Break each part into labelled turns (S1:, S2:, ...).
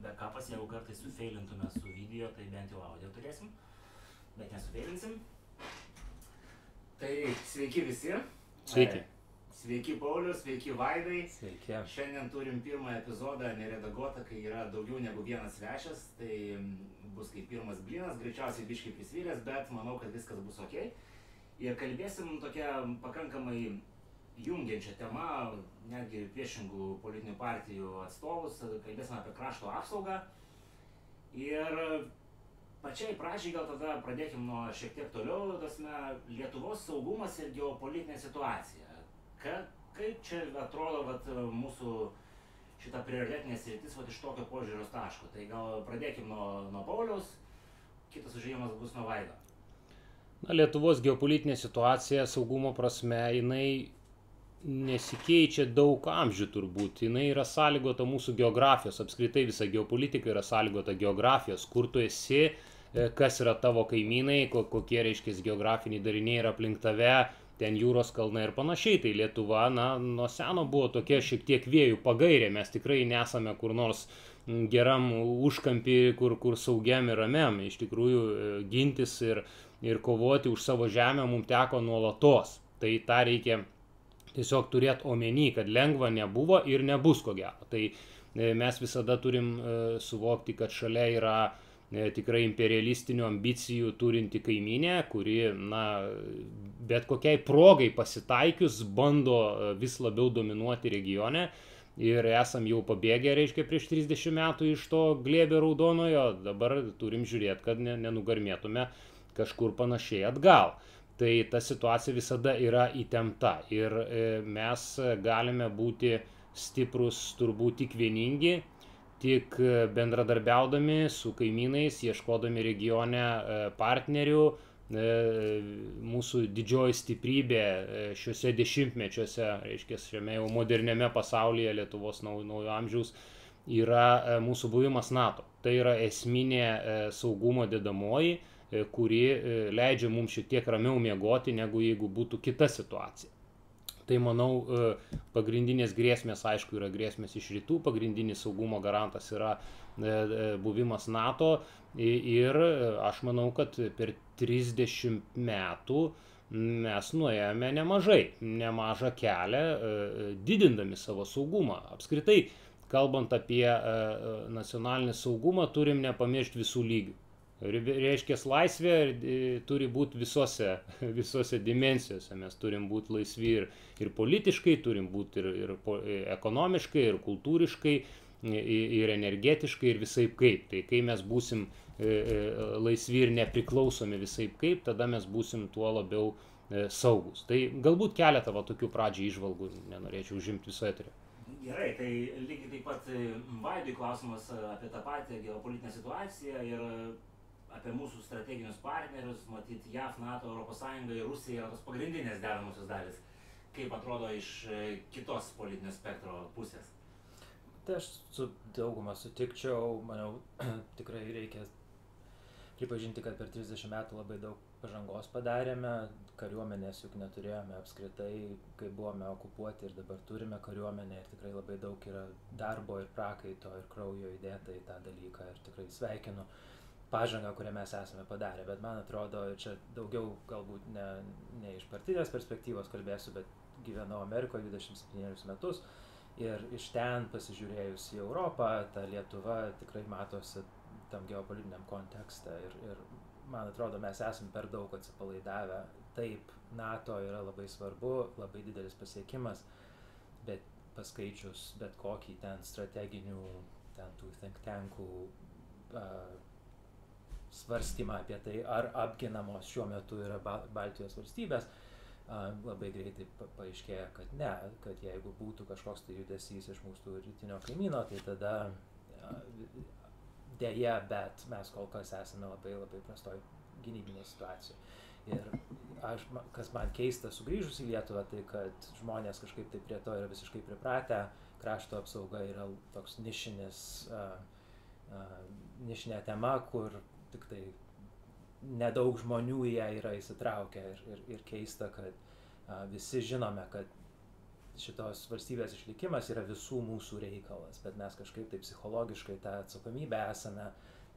S1: backupas, jeigu kartais sufeilintume su video, tai bent jau audio turėsim, bet nesufeilinsim. Tai sveiki visi.
S2: Sveiki.
S1: E, Sveiki Paulius, sveiki Vaidai.
S2: Sveiki.
S1: Šiandien turim pirmą epizodą neredaguotą, kai yra daugiau negu vienas svečias, tai bus kaip pirmas blinas, greičiausiai biškai prisvylęs, bet manau, kad viskas bus ok. Ir kalbėsim tokia pakankamai jungiančia tema, netgi priešingų politinių partijų atstovus, kalbėsim apie krašto apsaugą. Ir pačiai pradžiai gal tada pradėkim nuo šiek tiek toliau, tasme, Lietuvos saugumas ir geopolitinė situacija. Ka, kaip čia atrodo vat, mūsų šita prioritetinė sritis vat, iš tokio požiūrio taško. Tai gal pradėkim nuo, nuo Pauliaus, kitas užėjimas bus nuo Vaido.
S2: Na, Lietuvos geopolitinė situacija saugumo prasme, jinai nesikeičia daug amžių turbūt. Jinai yra sąlygota mūsų geografijos, apskritai visa geopolitika yra sąlygota geografijos, kur tu esi, e, kas yra tavo kaimynai, kokie, reiškia, geografiniai dariniai yra aplink tave, ten jūros kalnai ir panašiai. Tai Lietuva, na, nuo seno buvo tokia šiek tiek vėjų pagairė, mes tikrai nesame kur nors geram užkampį, kur, kur saugiam ir ramiam. Iš tikrųjų, e, gintis ir, ir kovoti už savo žemę mums teko nuolatos. Tai tą reikia tiesiog turėti omeny, kad lengva nebuvo ir nebus ko gero. Tai e, mes visada turim e, suvokti, kad šalia yra e, tikrai imperialistinių ambicijų turinti kaiminė, kuri, na, bet kokiai progai pasitaikius bando vis labiau dominuoti regione. Ir esam jau pabėgę, reiškia, prieš 30 metų iš to glėbio raudonojo, dabar turim žiūrėti, kad nenugarmėtume kažkur panašiai atgal tai ta situacija visada yra įtempta ir e, mes galime būti stiprus turbūt tik vieningi, tik e, bendradarbiaudami su kaimynais, ieškodami regione e, partnerių. Mūsų didžioji stiprybė šiuose dešimtmečiuose, reiškia, šiame jau moderniame pasaulyje Lietuvos naujo, amžiaus yra mūsų buvimas NATO. Tai yra esminė saugumo dedamoji kuri e, leidžia mums šiek tiek ramiau miegoti, negu jeigu būtų kita situacija. Tai manau, e, pagrindinės grėsmės, aišku, yra grėsmės iš rytų, pagrindinis saugumo garantas yra buvimas NATO ir aš manau, kad per 30 metų mes nuėjome nemažai, nemažą kelią, didindami savo saugumą. Apskritai, kalbant apie nacionalinį saugumą, turim nepamiršti visų lygių. Reiškia, laisvė e, turi būti visose, visose dimensijose. Mes turim būti laisvi ir, ir politiškai, turim būti ir, ir e, ekonomiškai, ir kultūriškai, ir energetiškai, ir visai kaip. Tai kai mes būsim e, laisvi ir nepriklausomi visai kaip, tada mes būsim tuo labiau saugus. Tai galbūt keletą va, tokių pradžiai išvalgų nenorėčiau užimti viso eterio.
S1: Gerai, tai lygiai taip pat Vaidui klausimas apie tą patį geopolitinę situaciją ir apie mūsų strateginius partnerius, matyt, JAF, NATO, ES ir Rusija yra tos pagrindinės dedamosios dalis. Kaip atrodo iš e, kitos politinio spektro pusės?
S3: Tai aš su dauguma sutikčiau, manau, tikrai reikia pripažinti, kad per 30 metų labai daug pažangos padarėme, kariuomenės juk neturėjome apskritai, kai buvome okupuoti ir dabar turime kariuomenę ir tikrai labai daug yra darbo ir prakaito ir kraujo įdėta į tą dalyką ir tikrai sveikinu. Uh, pažangą, kurią mes esame padarę, bet man atrodo, čia daugiau galbūt ne, ne iš partinės perspektyvos kalbėsiu, bet gyvenau Amerikoje 27 metus ir iš ten pasižiūrėjus į Europą, ta Lietuva tikrai matosi tam geopolitiniam kontekste ir, ir man atrodo, mes esame per daug atsipalaidavę. Taip, NATO yra labai svarbu, labai didelis pasiekimas, bet paskaičius bet kokį ten strateginių, ten tų think tankų uh, svarstymą apie tai, ar apginamos šiuo metu yra Baltijos valstybės, labai greitai paaiškėja, kad ne, kad jeigu būtų kažkoks tai judesys iš mūsų rytinio kaimyno, tai tada dėja, bet mes kol kas esame labai labai prastoj gynybinėje situacijoje. Ir aš, kas man keista sugrįžus į Lietuvą, tai kad žmonės kažkaip tai prie to yra visiškai pripratę, krašto apsauga yra toks nišinis, uh, uh, nišinė tema, kur tik tai nedaug žmonių į ją yra įsitraukę ir, ir, ir keista, kad a, visi žinome, kad šitos valstybės išlikimas yra visų mūsų reikalas, bet mes kažkaip taip psichologiškai tą atsakomybę esame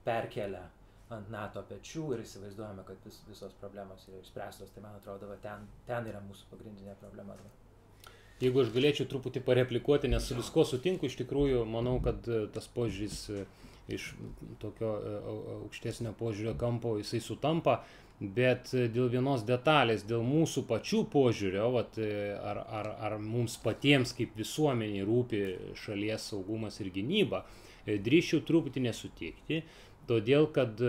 S3: perkelę ant NATO pečių ir įsivaizduojame, kad vis, visos problemos yra išspręstos. Tai man atrodo, va, ten, ten yra mūsų pagrindinė problema.
S2: Jeigu aš galėčiau truputį pareplikuoti, nes su visko sutinku, iš tikrųjų manau, kad e, tas požiūris e, iš tokio e, aukštesnio požiūrio kampo jisai sutampa, bet dėl vienos detalės, dėl mūsų pačių požiūrio, vat, ar, ar, ar mums patiems kaip visuomeniai rūpi šalies saugumas ir gynyba, drįščiau truputį nesutikti, todėl kad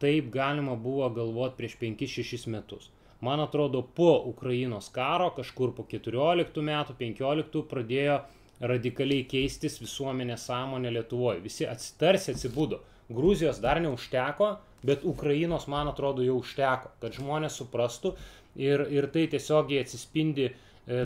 S2: taip galima buvo galvoti prieš 5-6 metus. Man atrodo, po Ukrainos karo, kažkur po 14 metų, 15 pradėjo radikaliai keistis visuomenė sąmonė Lietuvoje. Visi atsitarsi atsibudo. Gruzijos dar neužteko, bet Ukrainos, man atrodo, jau užteko, kad žmonės suprastų ir, ir tai tiesiogiai atsispindi e,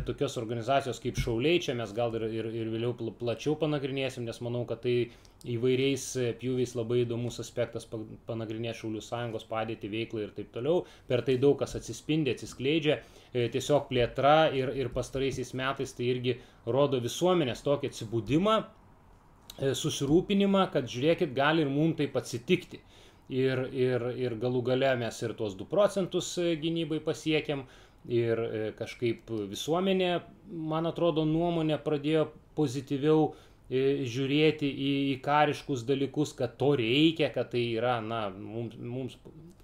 S2: tokios organizacijos kaip Šauliai, čia mes gal ir, ir, ir vėliau plačiau panagrinėsim, nes manau, kad tai įvairiais e, pjūviais labai įdomus aspektas panagrinėti Šaulių sąjungos padėti veiklą ir taip toliau. Per tai daug kas atsispindi, atsiskleidžia. E, tiesiog plėtra ir, ir pastaraisiais metais tai irgi rodo visuomenės tokį atsibūdimą, e, susirūpinimą, kad žiūrėkit, gali ir mums taip atsitikti. Ir, ir, ir galų gale mes ir tuos 2 procentus gynybai pasiekėm, ir kažkaip visuomenė, man atrodo, nuomonė pradėjo pozityviau žiūrėti į, į kariškus dalykus, kad to reikia, kad tai yra, na, mums, mums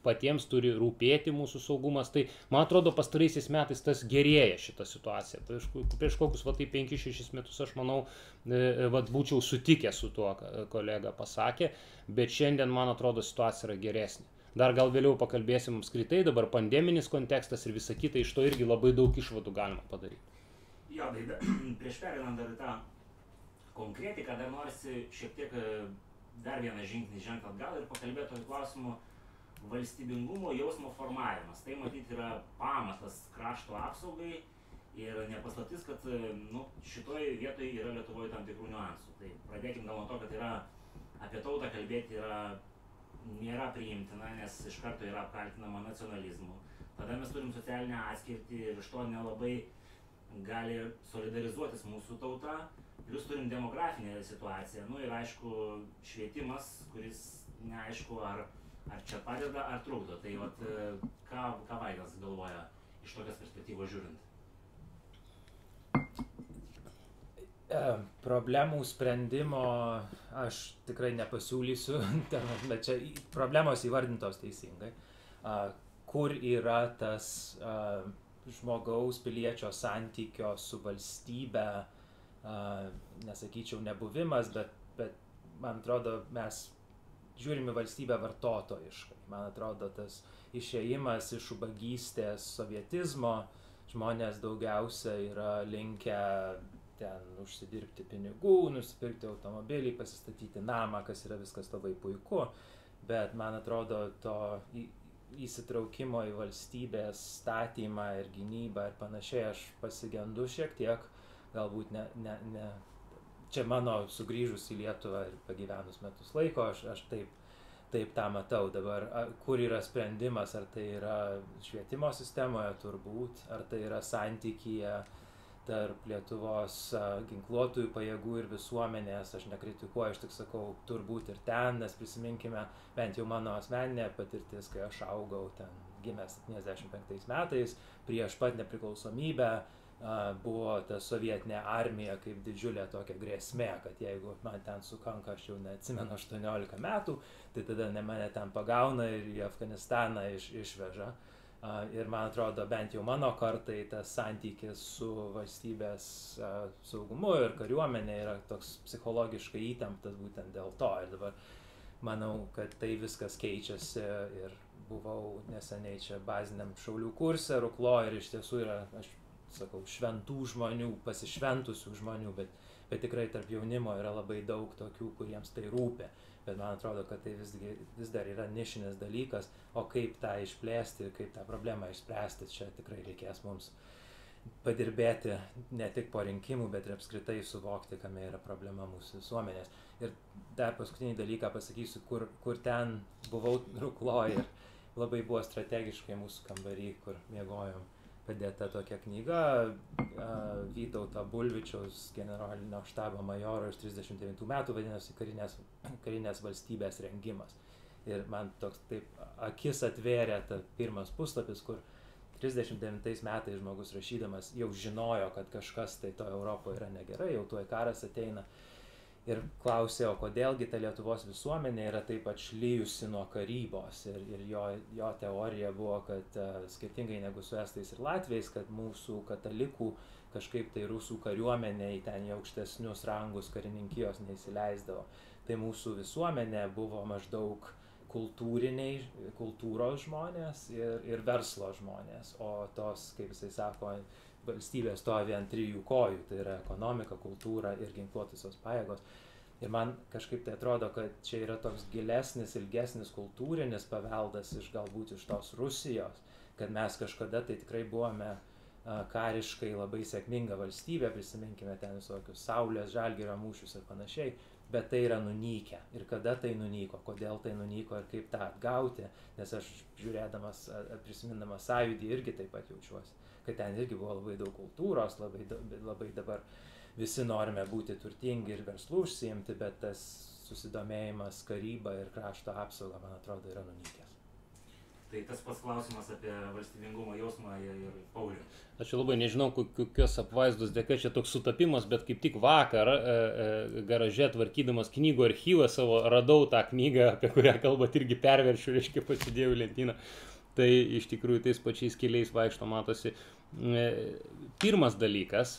S2: patiems turi rūpėti mūsų saugumas. Tai, man atrodo, pastaraisiais metais tas gerėja šitą situaciją. Prieš, prieš kokius, va, tai 5-6 metus aš manau, e, va, būčiau sutikęs su tuo, ką kolega pasakė, bet šiandien, man atrodo, situacija yra geresnė. Dar gal vėliau pakalbėsim apskritai, dabar pandeminis kontekstas ir visa kita, iš to irgi labai daug išvadų galima padaryti.
S1: Jo, tai da, prieš perinant dar tą konkretiką, dar norisi šiek tiek e, dar vieną žingsnį žengti atgal ir pakalbėti tokiu klausimu valstybingumo jausmo formavimas. Tai matyti yra pamatas krašto apsaugai ir nepaslaptis, kad e, nu, šitoje vietoje yra Lietuvoje tam tikrų niuansų. Tai pradėkime gal nuo to, kad yra apie tautą kalbėti yra, nėra priimtina, nes iš karto yra apkaltinama nacionalizmu. Tada mes turim socialinę atskirtį ir iš to nelabai gali solidarizuotis mūsų tauta. Plius turim demografinę situaciją. Nu ir aišku švietimas kuris neaišku ar ar čia padeda ar trukdo. Tai vat ką ką vaidas galvoja iš tokios perspektyvos žiūrint
S3: Problemų sprendimo aš tikrai nepasiūlysiu, bet čia problemos įvardintos teisingai. Kur yra tas žmogaus piliečio santykio su valstybe nesakyčiau nebuvimas, bet, bet man atrodo, mes žiūrime valstybę vartotojiškai. Man atrodo, tas išėjimas iš ubagystės sovietizmo, žmonės daugiausia yra linkę ten užsidirbti pinigų, nusipirkti automobilį, pasistatyti namą, kas yra viskas labai puiku, bet man atrodo, to įsitraukimo į valstybės statymą ir gynybą ir panašiai aš pasigendu šiek tiek galbūt ne, ne, ne, čia mano sugrįžus į Lietuvą ir pagyvenus metus laiko, aš, aš taip, taip tą matau. Dabar, kur yra sprendimas, ar tai yra švietimo sistemoje turbūt, ar tai yra santykyje tarp Lietuvos ginkluotųjų pajėgų ir visuomenės, aš nekritikuoju, aš tik sakau, turbūt ir ten, nes prisiminkime bent jau mano asmeninė patirtis, kai aš augau ten gimęs 75 metais, prieš pat nepriklausomybę, buvo ta sovietinė armija kaip didžiulė tokia grėsmė, kad jeigu man ten sukanka, aš jau neatsimenu, 18 metų, tai tada ne mane ten pagauna ir į Afganistaną iš, išveža. Ir man atrodo, bent jau mano kartai tas santykis su valstybės saugumu ir kariuomenė yra toks psichologiškai įtemptas būtent dėl to. Ir dabar manau, kad tai viskas keičiasi ir buvau neseniai čia baziniam šaulių kursė, Ruklo ir iš tiesų yra, aš sakau, šventų žmonių, pasišventusių žmonių, bet, bet tikrai tarp jaunimo yra labai daug tokių, kuriems tai rūpi. Bet man atrodo, kad tai visgi, vis dar yra nišinis dalykas, o kaip tą išplėsti kaip tą problemą išspręsti, čia tikrai reikės mums padirbėti ne tik po rinkimų, bet ir apskritai suvokti, kame yra problema mūsų visuomenės. Ir dar paskutinį dalyką pasakysiu, kur, kur ten buvau rūklo ir labai buvo strategiškai mūsų kambarį, kur miegojom padėta tokia knyga Vytauto Bulvičiaus generalinio štabo majoro iš 39 metų vadinasi karinės, karinės valstybės rengimas. Ir man toks taip akis atvėrė ta pirmas puslapis, kur 39 metais žmogus rašydamas jau žinojo, kad kažkas tai to Europoje yra negerai, jau tuoj karas ateina. Ir klausė, o kodėlgi ta Lietuvos visuomenė yra taip atšlyjusi nuo karybos. Ir, ir jo, jo teorija buvo, kad uh, skirtingai negu su estais ir latviais, kad mūsų katalikų kažkaip tai rusų kariuomenė į ten į aukštesnius rangus karininkijos neįsileisdavo. Tai mūsų visuomenė buvo maždaug kultūriniai, kultūros žmonės ir, ir verslo žmonės, o tos, kaip jisai sako, valstybė stovi ant trijų kojų, tai yra ekonomika, kultūra ir ginkluotusios pajėgos. Ir man kažkaip tai atrodo, kad čia yra toks gilesnis, ilgesnis kultūrinis paveldas iš galbūt iš tos Rusijos, kad mes kažkada tai tikrai buvome kariškai labai sėkminga valstybė, prisiminkime ten visokius Saulės, Žalgirio mūšius ir panašiai, bet tai yra nunykę. Ir kada tai nunyko, kodėl tai nunyko ir kaip tą atgauti, nes aš žiūrėdamas, prisimindamas sąjūdį irgi taip pat jaučiuosi, kad ten irgi buvo labai daug kultūros, labai, labai dabar visi norime būti turtingi ir verslų užsiimti, bet tas susidomėjimas karyba ir krašto apsauga, man atrodo, yra nunykęs.
S1: Tai tas pats klausimas apie valstybingumo jausmą ir Paulių.
S2: Aš labai nežinau, kokios apvaizdos dėka čia toks sutapimas, bet kaip tik vakar e, e, garaže tvarkydamas knygų archyvą savo radau tą knygą, apie kurią kalbat, irgi perveršiu, reiškia pasidėjau lentyną. Tai iš tikrųjų tais pačiais keliais vaikšto matosi. E, pirmas dalykas,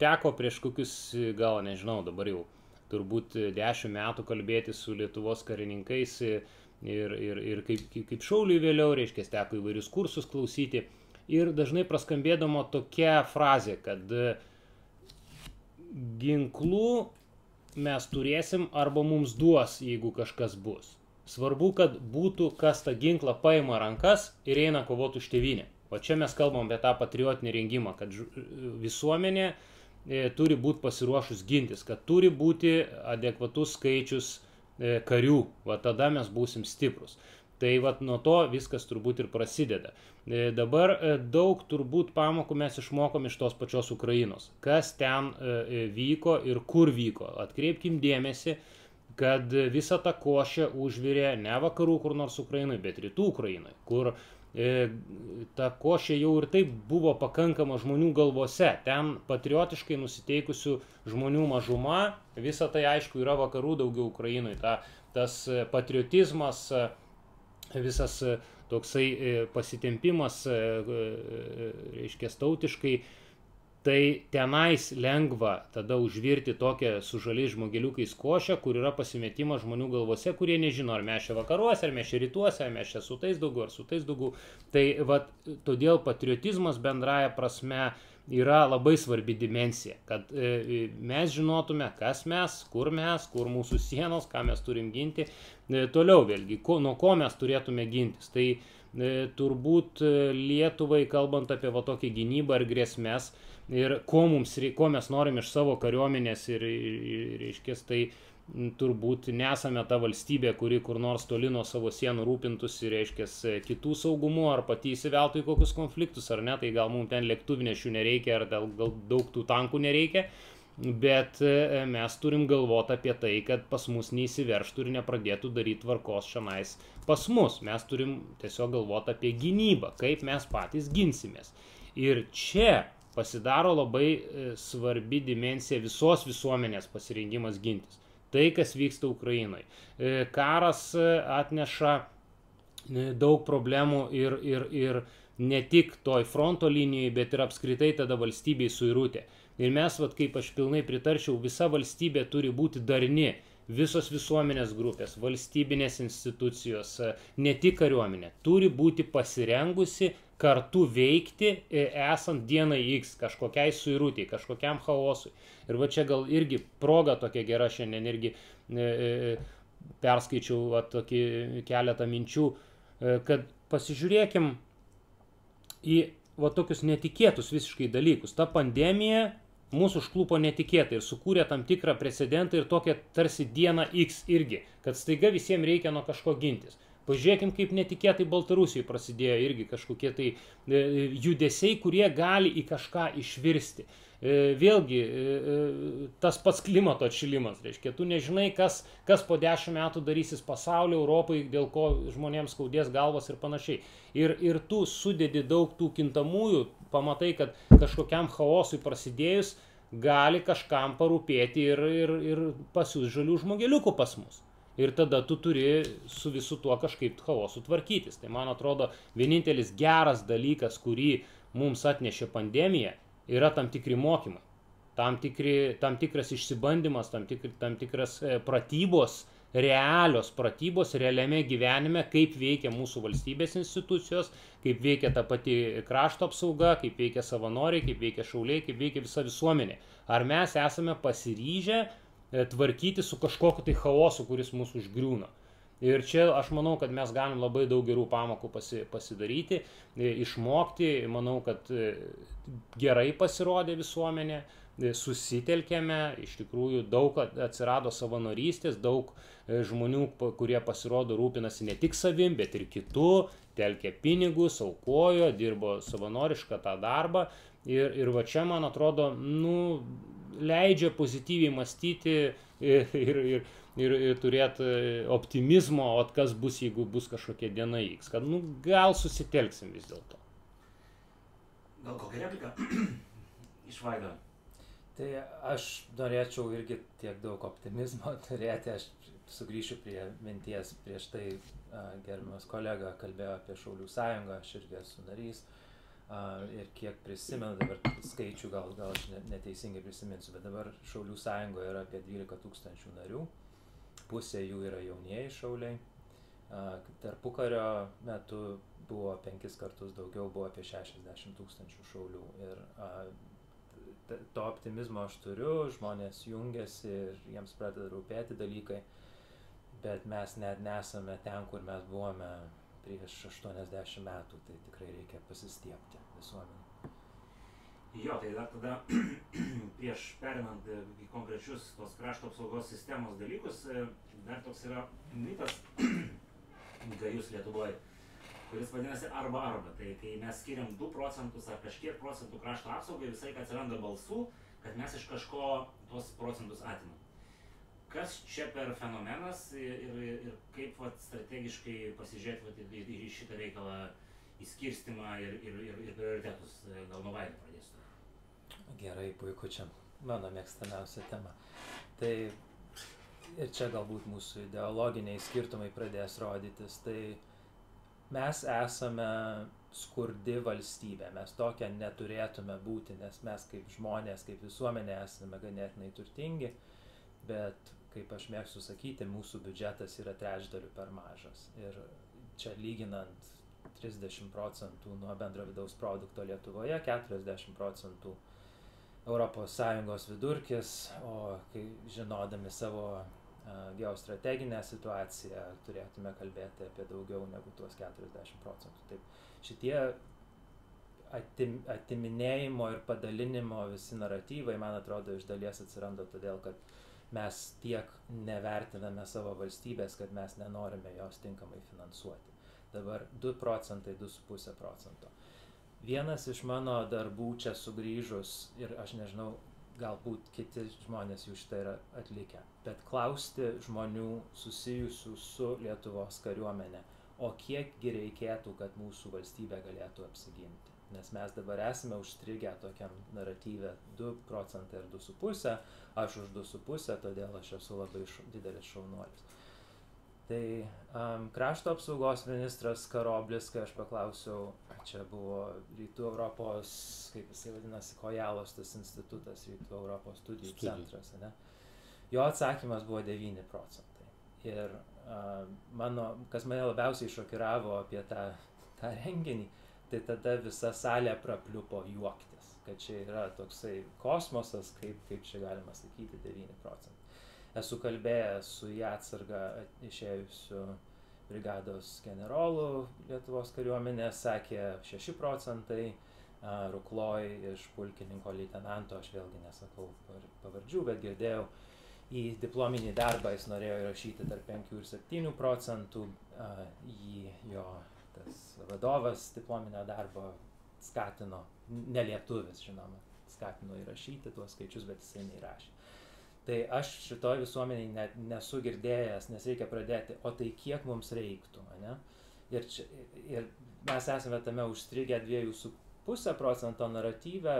S2: teko prieš kokius, gal nežinau, dabar jau turbūt dešimt metų kalbėti su Lietuvos karininkais ir, ir, ir kaip, kaip šauliui vėliau, reiškia, teko įvairius kursus klausyti. Ir dažnai praskambėdama tokia frazė, kad e, ginklų mes turėsim arba mums duos, jeigu kažkas bus. Svarbu, kad būtų, kas tą ginklą paima rankas ir eina kovoti už tėvynę. O čia mes kalbam apie tą patriotinį rengimą, kad visuomenė e, turi būti pasiruošus gintis, kad turi būti adekvatus skaičius E, karių, va tada mes būsim stiprus. Tai vat nuo to viskas turbūt ir prasideda. E, dabar daug turbūt pamokų mes išmokom iš tos pačios Ukrainos. Kas ten vyko ir kur vyko. Atkreipkim dėmesį, kad visa ta košė užvirė ne vakarų kur nors Ukrainai, bet rytų Ukrainai, kur ta košė jau ir taip buvo pakankama žmonių galvose. Ten patriotiškai nusiteikusių žmonių mažuma, visa tai aišku yra vakarų daugiau Ukrainai. Ta, tas patriotizmas, visas toksai pasitempimas, reiškia, tautiškai tai tenais lengva tada užvirti tokią su žaliais žmogeliukais košę, kur yra pasimetimas žmonių galvose, kurie nežino, ar mes čia vakaruose, ar mes čia rytuose, ar mes čia su tais daugiau, ar su tais daugiau. Tai vat, todėl patriotizmas bendraja prasme yra labai svarbi dimensija, kad e, mes žinotume, kas mes, kur mes, kur mūsų sienos, ką mes turim ginti. E, toliau vėlgi, ko, nuo ko mes turėtume gintis. Tai e, turbūt Lietuvai, kalbant apie va tokią gynybą ir grėsmės, ir ko, mums, ko mes norim iš savo kariuomenės ir, ir, ir reiškės, tai turbūt nesame ta valstybė, kuri kur nors toli nuo savo sienų rūpintųsi, reiškia, kitų saugumu, ar pati įsiveltų į kokius konfliktus, ar ne, tai gal mums ten lėktuvnešių nereikia, ar gal, gal daug tų tankų nereikia, bet e, mes turim galvoti apie tai, kad pas mus neįsiverštų ir nepradėtų daryti tvarkos šianais pas mus. Mes turim tiesiog galvoti apie gynybą, kaip mes patys ginsimės. Ir čia pasidaro labai e, svarbi dimensija visos visuomenės pasirengimas gintis. Tai, kas vyksta Ukrainoje. Karas e, atneša e, daug problemų ir, ir, ir ne tik toj fronto linijoje, bet ir apskritai tada valstybei suirutė. Ir mes, vat, kaip aš pilnai pritarčiau, visa valstybė turi būti darni. Visos visuomenės grupės, valstybinės institucijos, ne tik kariuomenė, turi būti pasirengusi kartu veikti e, esant dienai X kažkokiai suirūtiai, kažkokiam chaosui. Ir va čia gal irgi proga tokia gera šiandien irgi e, e, perskaičiau va, tokį keletą minčių, e, kad pasižiūrėkim į va tokius netikėtus visiškai dalykus. Ta pandemija mūsų užklupo netikėtai ir sukūrė tam tikrą precedentą ir tokią tarsi dieną X irgi, kad staiga visiems reikia nuo kažko gintis. Pažiūrėkim, kaip netikėtai Baltarusijoje prasidėjo irgi kažkokie tai e, judesiai, kurie gali į kažką išvirsti. E, vėlgi, e, tas pats klimato atšilimas, reiškia, tu nežinai, kas, kas po dešimt metų darysis pasaulio, Europai, dėl ko žmonėms skaudės galvas ir panašiai. Ir, ir tu sudedi daug tų kintamųjų, pamatai, kad kažkokiam chaosui prasidėjus gali kažkam parūpėti ir, ir, ir pasiūs žalių žmogeliukų pas mus ir tada tu turi su visu tuo kažkaip chaosu tvarkytis. Tai man atrodo, vienintelis geras dalykas, kurį mums atnešė pandemija, yra tam tikri mokymai. Tam, tikri, tam tikras išsibandymas, tam, tikri, tam tikras e, pratybos, realios pratybos realiame gyvenime, kaip veikia mūsų valstybės institucijos, kaip veikia ta pati krašto apsauga, kaip veikia savanoriai, kaip veikia šauliai, kaip veikia visa visuomenė. Ar mes esame pasiryžę E, tvarkyti su kažkokiu tai chaosu, kuris mūsų užgriūna. Ir čia aš manau, kad mes galim labai daug gerų pamokų pasi, pasidaryti, e, išmokti. Manau, kad e, gerai pasirodė visuomenė, susitelkėme, iš tikrųjų daug atsirado savanorystės, daug žmonių, kurie pasirodo rūpinasi ne tik savim, bet ir kitų, telkė pinigus, aukojo, dirbo savanorišką tą darbą. Ir, ir va čia, man atrodo, nu, leidžia pozityviai mąstyti ir, ir, ir, ir, ir turėti optimizmo, o kas bus, jeigu bus kažkokia diena X, kad nu, gal susitelksim vis dėlto.
S1: Gal kokia replika iš Vaido?
S3: Tai aš norėčiau irgi tiek daug optimizmo turėti, aš sugrįšiu prie minties prieš tai gerbiamas kolega kalbėjo apie Šaulių sąjungą, aš irgi esu narys. Ir kiek prisimenu, dabar skaičių gal, gal aš neteisingai prisiminsiu, bet dabar Šaulių sąjungoje yra apie 12 tūkstančių narių, pusė jų yra jaunieji šauliai. Tarpukario metu buvo penkis kartus daugiau, buvo apie 60 tūkstančių šaulių. Ir a, to optimizmo aš turiu, žmonės jungiasi ir jiems pradeda rūpėti dalykai, bet mes net nesame ten, kur mes buvome prieš 80 metų, tai tikrai reikia pasistiepti visuomenį.
S1: Jo, tai dar tada prieš perinant į konkrečius tos krašto apsaugos sistemos dalykus, e, dar toks yra mitas gajus Lietuvoje, kuris vadinasi arba arba. Tai kai mes skiriam 2 procentus ar kažkiek procentų krašto apsaugai, visai atsiranda balsų, kad mes iš kažko tuos procentus atimam kas čia per fenomenas ir, ir, ir kaip vat, strategiškai pasižiūrėti vat, į, į šitą reikalą, įskirstimą ir, ir, ir, ir prioritetus. Gal nuo Vaido pradėsiu.
S3: Gerai, puiku, čia mano mėgstamiausia tema. Tai ir čia galbūt mūsų ideologiniai skirtumai pradės rodytis. Tai mes esame skurdi valstybė, mes tokia neturėtume būti, nes mes kaip žmonės, kaip visuomenė esame ganėtinai turtingi, bet kaip aš mėgstu sakyti, mūsų biudžetas yra trečdaliu per mažas. Ir čia lyginant 30 procentų nuo bendro vidaus produkto Lietuvoje, 40 procentų ES vidurkis, o kai žinodami savo geostrateginę situaciją turėtume kalbėti apie daugiau negu tuos 40 procentų. Taip, šitie atim, atiminėjimo ir padalinimo visi naratyvai, man atrodo, iš dalies atsiranda todėl, kad mes tiek nevertiname savo valstybės, kad mes nenorime jos tinkamai finansuoti. Dabar 2 procentai, 2,5 procento. Vienas iš mano darbų čia sugrįžus ir aš nežinau, galbūt kiti žmonės jau šitą yra atlikę, bet klausti žmonių susijusių su Lietuvos kariuomenė, o kiekgi reikėtų, kad mūsų valstybė galėtų apsiginti nes mes dabar esame užstrigę tokiam naratyve 2 procentai ir 2,5, aš už 2,5, todėl aš esu labai š, didelis šaunuolis. Tai um, krašto apsaugos ministras Karoblis, kai aš paklausiau, čia buvo Rytų Europos, kaip jisai vadinasi, Kojalos tas institutas, Rytų Europos studijų Studijų. centras, ne? jo atsakymas buvo 9 procentai. Ir uh, mano, kas mane labiausiai šokiravo apie tą, tą renginį, tai tada visa salė prapliupo juoktis, kad čia yra toksai kosmosas, kaip, kaip čia galima sakyti, 9 procentai. Esu kalbėjęs su į atsargą išėjusiu brigados generolu Lietuvos kariuomenės, sakė 6 procentai, Rukloj iš pulkininko leitenanto, aš vėlgi nesakau pavardžių, bet girdėjau, į diplominį darbą jis norėjo įrašyti tarp 5 ir 7 procentų, jį jo tas vadovas diplominio darbo skatino, nelietuvis žinoma, skatino įrašyti tuos skaičius, bet jisai neįrašė. Tai aš šitoj visuomeniai ne, nesu girdėjęs, nes reikia pradėti, o tai kiek mums reiktų, ne? Ir, čia, ir mes esame tame užstrigę 2,5 procento naratyvę,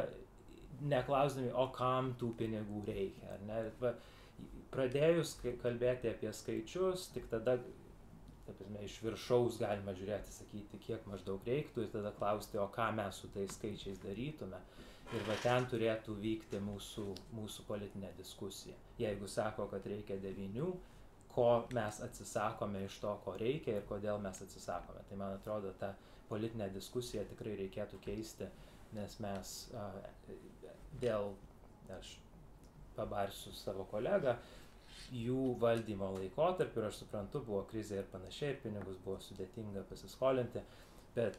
S3: neklausdami, o kam tų pinigų reikia, ar ne? Va, pradėjus kalbėti apie skaičius, tik tada ta prasme, iš viršaus galima žiūrėti, sakyti, kiek maždaug reiktų ir tada klausti, o ką mes su tais skaičiais darytume. Ir va ten turėtų vykti mūsų, mūsų politinė diskusija. Jeigu sako, kad reikia devinių, ko mes atsisakome iš to, ko reikia ir kodėl mes atsisakome. Tai man atrodo, tą politinę diskusiją tikrai reikėtų keisti, nes mes a, dėl, aš pabarsiu savo kolegą, jų valdymo laikotarpiu, ir aš suprantu, buvo krizė ir panašiai, ir pinigus buvo sudėtinga pasiskolinti, bet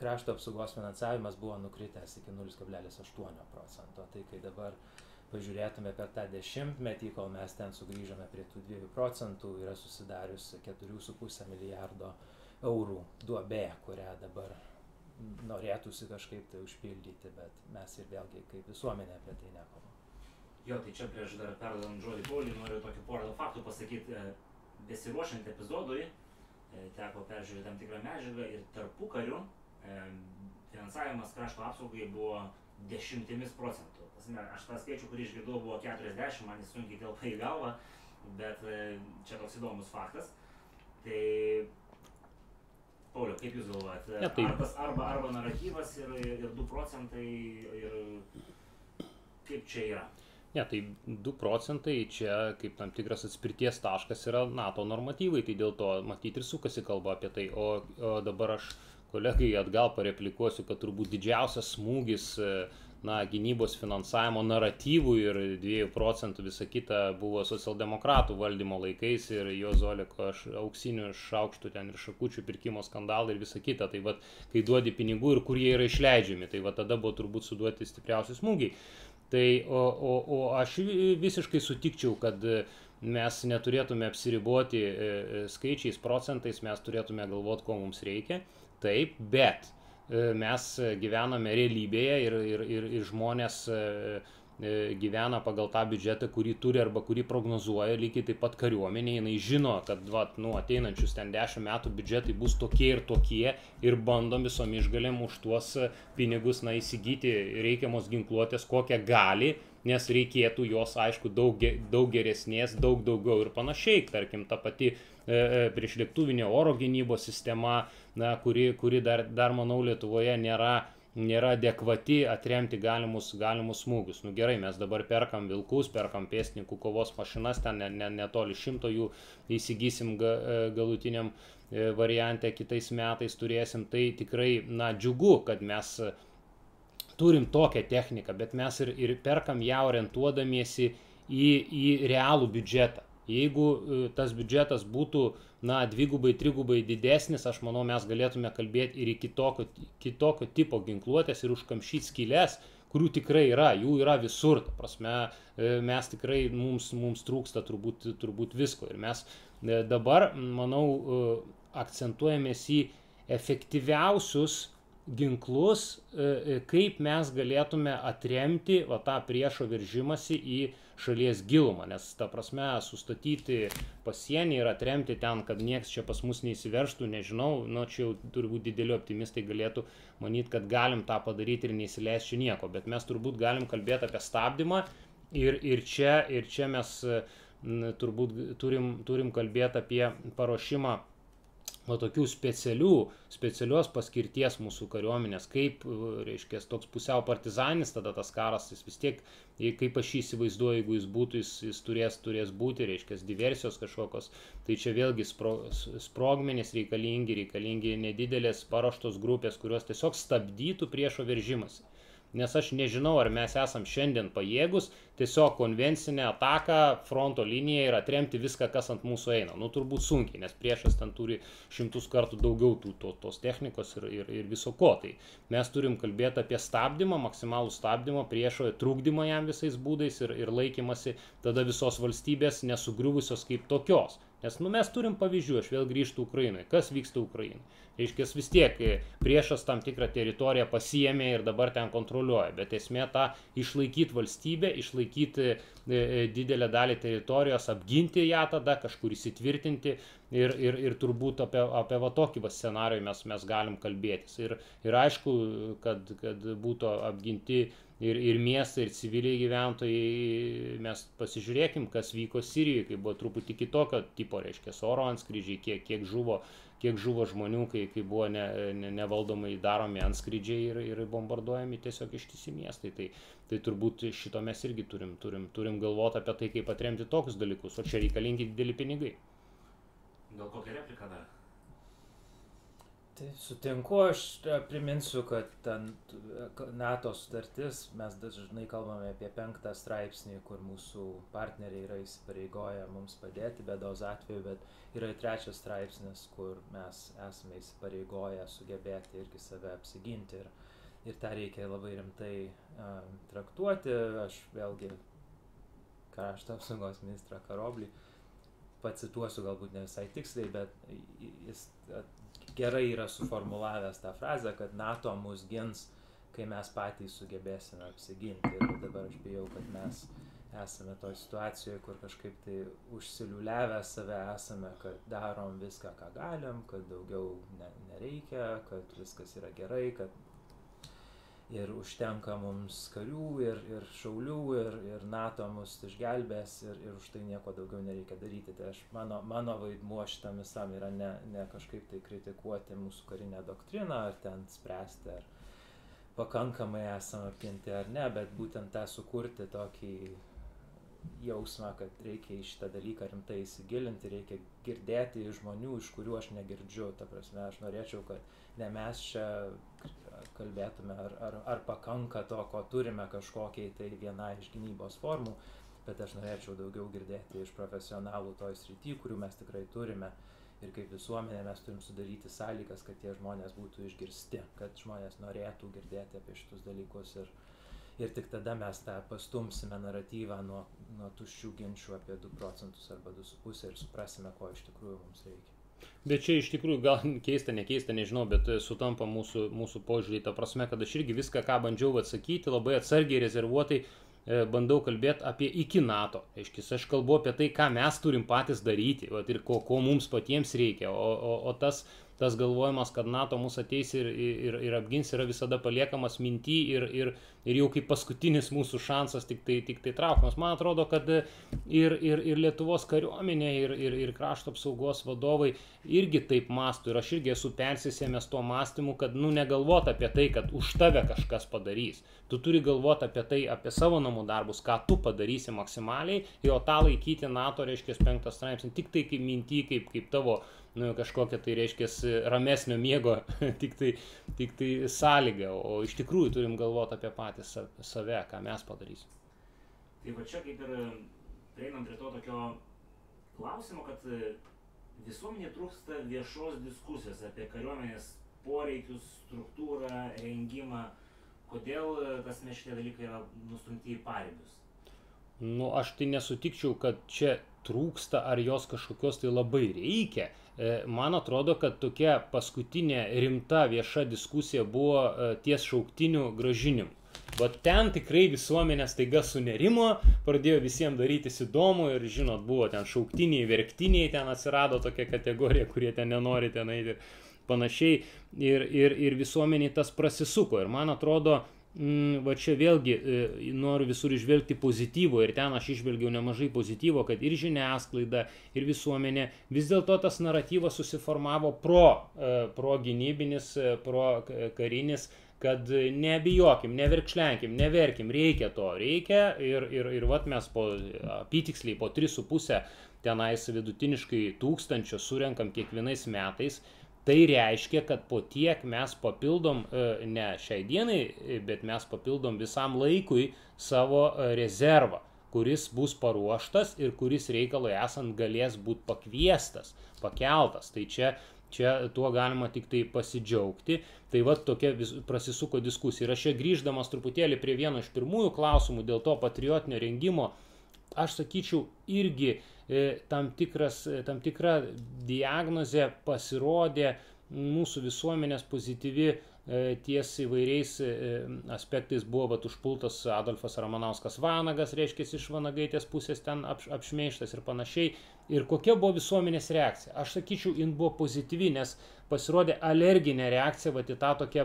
S3: krašto apsaugos finansavimas buvo nukritęs iki 0,8 procento. Tai kai dabar pažiūrėtume per tą dešimtmetį, kol mes ten sugrįžome prie tų 2 procentų, yra susidariusi 4,5 milijardo eurų duobė, kurią dabar norėtųsi kažkaip tai užpildyti, bet mes ir vėlgi kaip visuomenė apie tai nekalbame.
S1: Jo, tai čia prieš dar perdant žodį Pauliui noriu tokį porą faktų pasakyti. E, besiruošiant epizodui, e, teko peržiūrėti tam tikrą medžiagą ir tarpu kariu finansavimas krašto apsaugai buvo dešimtimis procentų. Pasime, aš tą skaičių, kurį išgirdau, buvo 40, man jis sunkiai telpa į galvą, bet čia toks įdomus faktas. Tai Pauliu, kaip Jūs galvojate?
S2: Ja, tai...
S1: arba, arba, arba naratyvas ir, ir 2 procentai ir kaip čia yra?
S2: Ne, tai 2 procentai čia kaip tam tikras atspirties taškas yra NATO normatyvai, tai dėl to matyti ir sukasi kalba apie tai. O, o dabar aš kolegai atgal pareplikuosiu, kad turbūt didžiausias smūgis na, gynybos finansavimo naratyvų ir 2 procentų visa kita buvo socialdemokratų valdymo laikais ir jo Zoliko auksinių šaukštų ten ir šakučių pirkimo skandalai ir visa kita. Tai vad, kai duodi pinigų ir kur jie yra išleidžiami, tai vad tada buvo turbūt suduoti stipriausi smūgiai. Tai o, o, o aš visiškai sutikčiau, kad mes neturėtume apsiriboti e, e, skaičiais, procentais, mes turėtume galvoti, ko mums reikia. Taip, bet e, mes gyvename realybėje ir, ir, ir, ir žmonės E, gyvena pagal tą biudžetą, kurį turi arba kurį prognozuoja, lygiai taip pat kariuomenė, jinai žino, kad va, nu, ateinančius ten 10 metų biudžetai bus tokie ir tokie ir bandom visom išgalėm už tuos pinigus na, įsigyti reikiamos ginkluotės, kokią gali, nes reikėtų jos, aišku, daug, daug geresnės, daug daugiau ir panašiai. Tarkim, ta pati e, e priešlėktuvinė oro gynybos sistema, na, kuri, kuri dar, dar, manau, Lietuvoje nėra nėra adekvati atremti galimus, galimus smūgius. Nu gerai, mes dabar perkam vilkus, perkam pėstininkų kovos mašinas, ten netoli ne, ne šimto jų įsigysim ga, e, galutiniam e, variante kitais metais turėsim. Tai tikrai, na, džiugu, kad mes turim tokią techniką, bet mes ir, ir perkam ją orientuodamiesi į, į realų biudžetą. Jeigu e, tas biudžetas būtų na, dvigubai, trigubai didesnis, aš manau, mes galėtume kalbėti ir į kitokio, kitokio tipo ginkluotės ir užkamšyti skylės, kurių tikrai yra, jų yra visur, ta prasme, e, mes tikrai, mums, mums trūksta turbūt, turbūt visko. Ir mes e, dabar, manau, akcentuojamės į efektyviausius ginklus, kaip mes galėtume atremti va, tą priešo viržimąsi į šalies gilumą, nes ta prasme sustatyti pasienį ir atremti ten, kad nieks čia pas mus neįsiverštų, nežinau, nu čia jau turbūt dideli optimistai galėtų manyti, kad galim tą padaryti ir neįsileisti čia nieko, bet mes turbūt galim kalbėti apie stabdymą ir, ir, čia, ir čia mes turbūt turim, turim kalbėti apie paruošimą nuo tokių specialių, specialios paskirties mūsų kariuomenės, kaip, reiškia, toks pusiau partizanis tada tas karas, jis vis tiek, kaip aš jį įsivaizduoju, jeigu jis būtų, jis, jis turės, turės būti, reiškia, diversijos kažkokios, tai čia vėlgi spro, sprogmenys reikalingi, reikalingi nedidelės paruoštos grupės, kurios tiesiog stabdytų priešo veržimąsi. Nes aš nežinau, ar mes esam šiandien pajėgus tiesiog konvencinę ataką fronto liniją ir atremti viską, kas ant mūsų eina. Nu, turbūt sunkiai, nes priešas ten turi šimtus kartų daugiau tų, to, tos technikos ir, ir, ir viso ko. Tai mes turim kalbėti apie stabdymą, maksimalų stabdymą, priešo trukdymą jam visais būdais ir, ir laikymasi tada visos valstybės nesugriuvusios kaip tokios. Nes nu, mes turim pavyzdžių, aš vėl grįžtu Ukrainai. Kas vyksta Ukrainai? Reiškia, vis tiek e, priešas tam tikrą teritoriją pasiemė ir dabar ten kontroliuoja. Bet esmė ta išlaikyti valstybę, išlaikyti e, e, didelę dalį teritorijos, apginti ją tada, kažkur įsitvirtinti ir, ir, ir turbūt apie, apie va tokį va scenarijų mes, mes galim kalbėtis. Ir, ir aišku, kad, kad būtų apginti ir, ir miestai, ir civiliai gyventojai, mes pasižiūrėkim, kas vyko Sirijoje, kai buvo truputį kitokio tipo, reiškia, oro antskrydžiai, kiek, kiek žuvo kiek žuvo žmonių, kai, kai buvo ne, ne, nevaldomai daromi antskrydžiai ir, ir bombarduojami tiesiog ištisi miestai. Tai, tai turbūt šito mes irgi turim, turim, turim galvoti apie tai, kaip atremti tokius dalykus, o čia reikalingi dideli pinigai.
S1: Gal kokią repliką dar?
S3: Tai sutinku, aš e, priminsiu, kad ten e, NATO sutartis, mes dažnai kalbame apie penktą straipsnį, kur mūsų partneriai yra įsipareigoję mums padėti bėdos atveju, bet yra ir trečias straipsnis, kur mes esame įsipareigoję sugebėti irgi save apsiginti ir, ir tą reikia labai rimtai uh, traktuoti. Aš vėlgi krašto apsaugos ministrą Karoblį pacituosiu galbūt ne visai tiksliai, bet jis gerai yra suformulavęs tą frazę, kad NATO mus gins, kai mes patys sugebėsime apsiginti. Ir dabar aš bijau, kad mes esame toje situacijoje, kur kažkaip tai užsiliuliavę save esame, kad darom viską, ką galim, kad daugiau ne, nereikia, kad viskas yra gerai, kad ir užtenka mums karių ir, ir šaulių ir, ir NATO mus išgelbės ir, ir už tai nieko daugiau nereikia daryti. Tai aš, mano, mano vaidmuo šitam visam yra ne, ne kažkaip tai kritikuoti mūsų karinę doktriną ar ten spręsti, ar pakankamai esame apginti ar ne, bet būtent tą sukurti tokį jausmą, kad reikia į šitą dalyką rimtai įsigilinti, reikia girdėti iš žmonių, iš kurių aš negirdžiu. Ta prasme, aš norėčiau, kad ne mes čia kalbėtume, ar, ar, ar pakanka to, ko turime kažkokiai tai viena iš gynybos formų, bet aš norėčiau daugiau girdėti iš profesionalų toj srity, kurių mes tikrai turime. Ir kaip visuomenė mes turim sudaryti sąlygas, kad tie žmonės būtų išgirsti, kad žmonės norėtų girdėti apie šitus dalykus ir, ir tik tada mes tą pastumsime naratyvą nuo, nuo tuščių ginčių apie 2 procentus arba 2,5 ir suprasime, ko iš tikrųjų mums reikia.
S2: Bet čia iš tikrųjų gal keista, nekeista, nežinau, bet e, sutampa mūsų, mūsų požiūrį, ta prasme, kad aš irgi viską, ką bandžiau atsakyti, labai atsargiai, rezervuotai e, bandau kalbėti apie iki NATO. Aiškis, aš kalbu apie tai, ką mes turim patys daryti vat, ir ko, ko mums patiems reikia. O, o, o tas, tas galvojimas, kad NATO mus ateis ir, ir, ir apgins, yra visada paliekamas minty ir, ir, ir jau kaip paskutinis mūsų šansas tik tai, tik tai traukiamas. Man atrodo, kad ir, ir, ir Lietuvos kariuomenė, ir, ir, ir krašto apsaugos vadovai irgi taip mastų ir aš irgi esu persisėmęs tuo mąstymu, kad nu negalvot apie tai, kad už tave kažkas padarys. Tu turi galvoti apie tai, apie savo namų darbus, ką tu padarysi maksimaliai, jo tą laikyti NATO, reiškia, penktas straipsnis, tik tai kaip minty, kaip, kaip tavo nu, kažkokia tai reiškia ramesnio miego, tik tai, tik tai sąlyga, o iš tikrųjų turim galvoti apie patį save, ką mes padarysim.
S1: Tai va čia kaip ir prieinam prie to tokio klausimo, kad e, visuomenė trūksta viešos diskusijos apie kariuomenės poreikius, struktūrą, rengimą. Kodėl e, tas mes šitie dalykai yra nustumti į paribius?
S2: Nu, aš tai nesutikčiau, kad čia trūksta ar jos kažkokios tai labai reikia E, man atrodo, kad tokia paskutinė rimta vieša diskusija buvo e, ties šauktinių gražinimu. Bet ten tikrai visuomenė staiga sunerimo, pradėjo visiems darytis įdomu ir, žinot, buvo ten šauktiniai, verktiniai, ten atsirado tokia kategorija, kurie ten nenori ten eiti ir panašiai. Ir, ir, ir visuomeniai tas prasisuko. Ir man atrodo, va čia vėlgi e, noriu visur išvelgti pozityvo ir ten aš išvelgiau nemažai pozityvo, kad ir žiniasklaida, ir visuomenė vis dėlto tas naratyvas susiformavo pro, e, pro gynybinis, e, pro karinis kad nebijokim, neverkšlenkim, neverkim, reikia to, reikia ir, ir, ir vat mes po apytiksliai po 3,5 tenais vidutiniškai tūkstančio surenkam kiekvienais metais Tai reiškia, kad po tiek mes papildom, ne šiai dienai, bet mes papildom visam laikui savo rezervą kuris bus paruoštas ir kuris reikalui esant galės būti pakviestas, pakeltas. Tai čia, čia tuo galima tik tai pasidžiaugti. Tai va tokia vis, prasisuko diskusija. Ir aš čia grįždamas truputėlį prie vieno iš pirmųjų klausimų dėl to patriotinio rengimo, aš sakyčiau irgi e, tam, tikras, e, tam tikra diagnozė pasirodė mūsų visuomenės pozityvi E, ties įvairiais e, aspektais buvo vat, užpultas Adolfas Ramanauskas Vanagas, reiškia, iš Vanagaitės pusės ten apš, apšmeištas ir panašiai. Ir kokia buvo visuomenės reakcija? Aš sakyčiau, jin buvo pozityvi, nes pasirodė alerginė reakcija vat, į tą tokią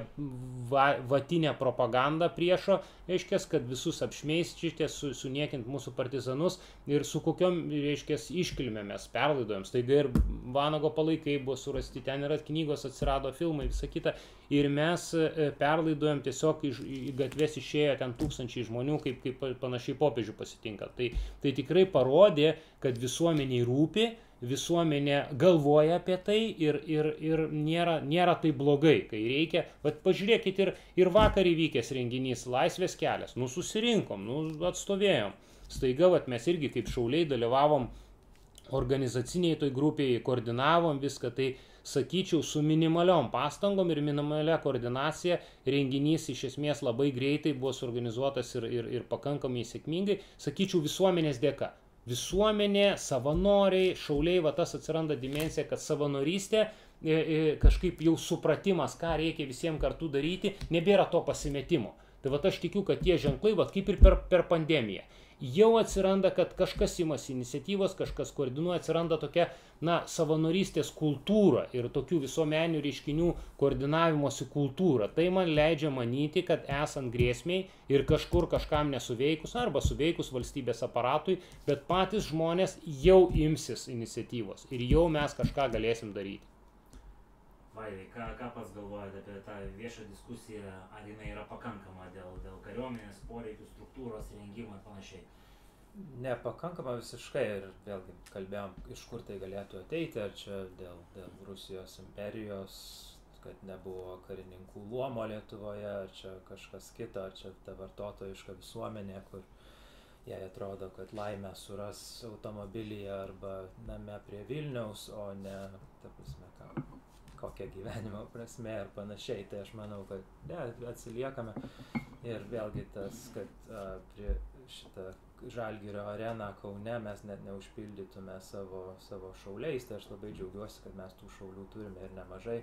S2: va, vatinę propagandą priešo, reiškia, kad visus apšmeiskite, su, suniekint mūsų partizanus ir su kokiom, reiškia, iškilmė mes perlaidojom. Staiga ir Vanago palaikai buvo surasti, ten yra knygos, atsirado filmai, visa kita. Ir mes e, perlaidojom tiesiog iš, į gatves išėjo ten tūkstančiai žmonių, kaip, kaip panašiai popiežių pasitinka. Tai, tai tikrai parodė, kad visuomeniai rūpi visuomenė galvoja apie tai ir, ir, ir nėra, nėra tai blogai, kai reikia. Bet pažiūrėkit ir, ir vakar įvykęs renginys Laisvės kelias, nu susirinkom, nu atstovėjom. Staiga vat, mes irgi kaip šauliai dalyvavom organizaciniai toj grupėje, koordinavom viską, tai sakyčiau, su minimaliom pastangom ir minimalia koordinacija renginys iš esmės labai greitai buvo suorganizuotas ir, ir, ir pakankamai sėkmingai, sakyčiau, visuomenės dėka visuomenė, savanoriai, šauliai, va tas atsiranda dimensija, kad savanorystė, e, e, kažkaip jau supratimas, ką reikia visiems kartu daryti, nebėra to pasimetimo. Tai va aš tikiu, kad tie ženklai, va kaip ir per, per pandemiją, jau atsiranda, kad kažkas imasi iniciatyvos, kažkas koordinuoja, atsiranda tokia, na, savanorystės kultūra ir tokių visuomeninių reiškinių koordinavimosi kultūra. Tai man leidžia manyti, kad esant grėsmiai ir kažkur kažkam nesuveikus arba suveikus valstybės aparatui, bet patys žmonės jau imsis iniciatyvos ir jau mes kažką galėsim daryti.
S1: Vaidai, ką, ką pats galvojate apie tą viešą diskusiją, ar jinai yra pakankama dėl, dėl kariuomenės poreikių, struktūros, rengimo ir panašiai?
S3: nepakankama visiškai ir vėlgi kalbėjom, iš kur tai galėtų ateiti, ar čia dėl, dėl Rusijos imperijos, kad nebuvo karininkų luomo Lietuvoje, ar čia kažkas kita, ar čia ta vartotojiška visuomenė, kur jai atrodo, kad laimę suras automobilyje arba name prie Vilniaus, o ne, ta prasme, ką, kokia gyvenimo prasme ir panašiai. Tai aš manau, kad ne, atsiliekame. Ir vėlgi tas, kad a, prie šitą Žalgirio areną Kaune mes net neužpildytume savo, savo šauliais, tai aš labai džiaugiuosi, kad mes tų šaulių turime ir nemažai,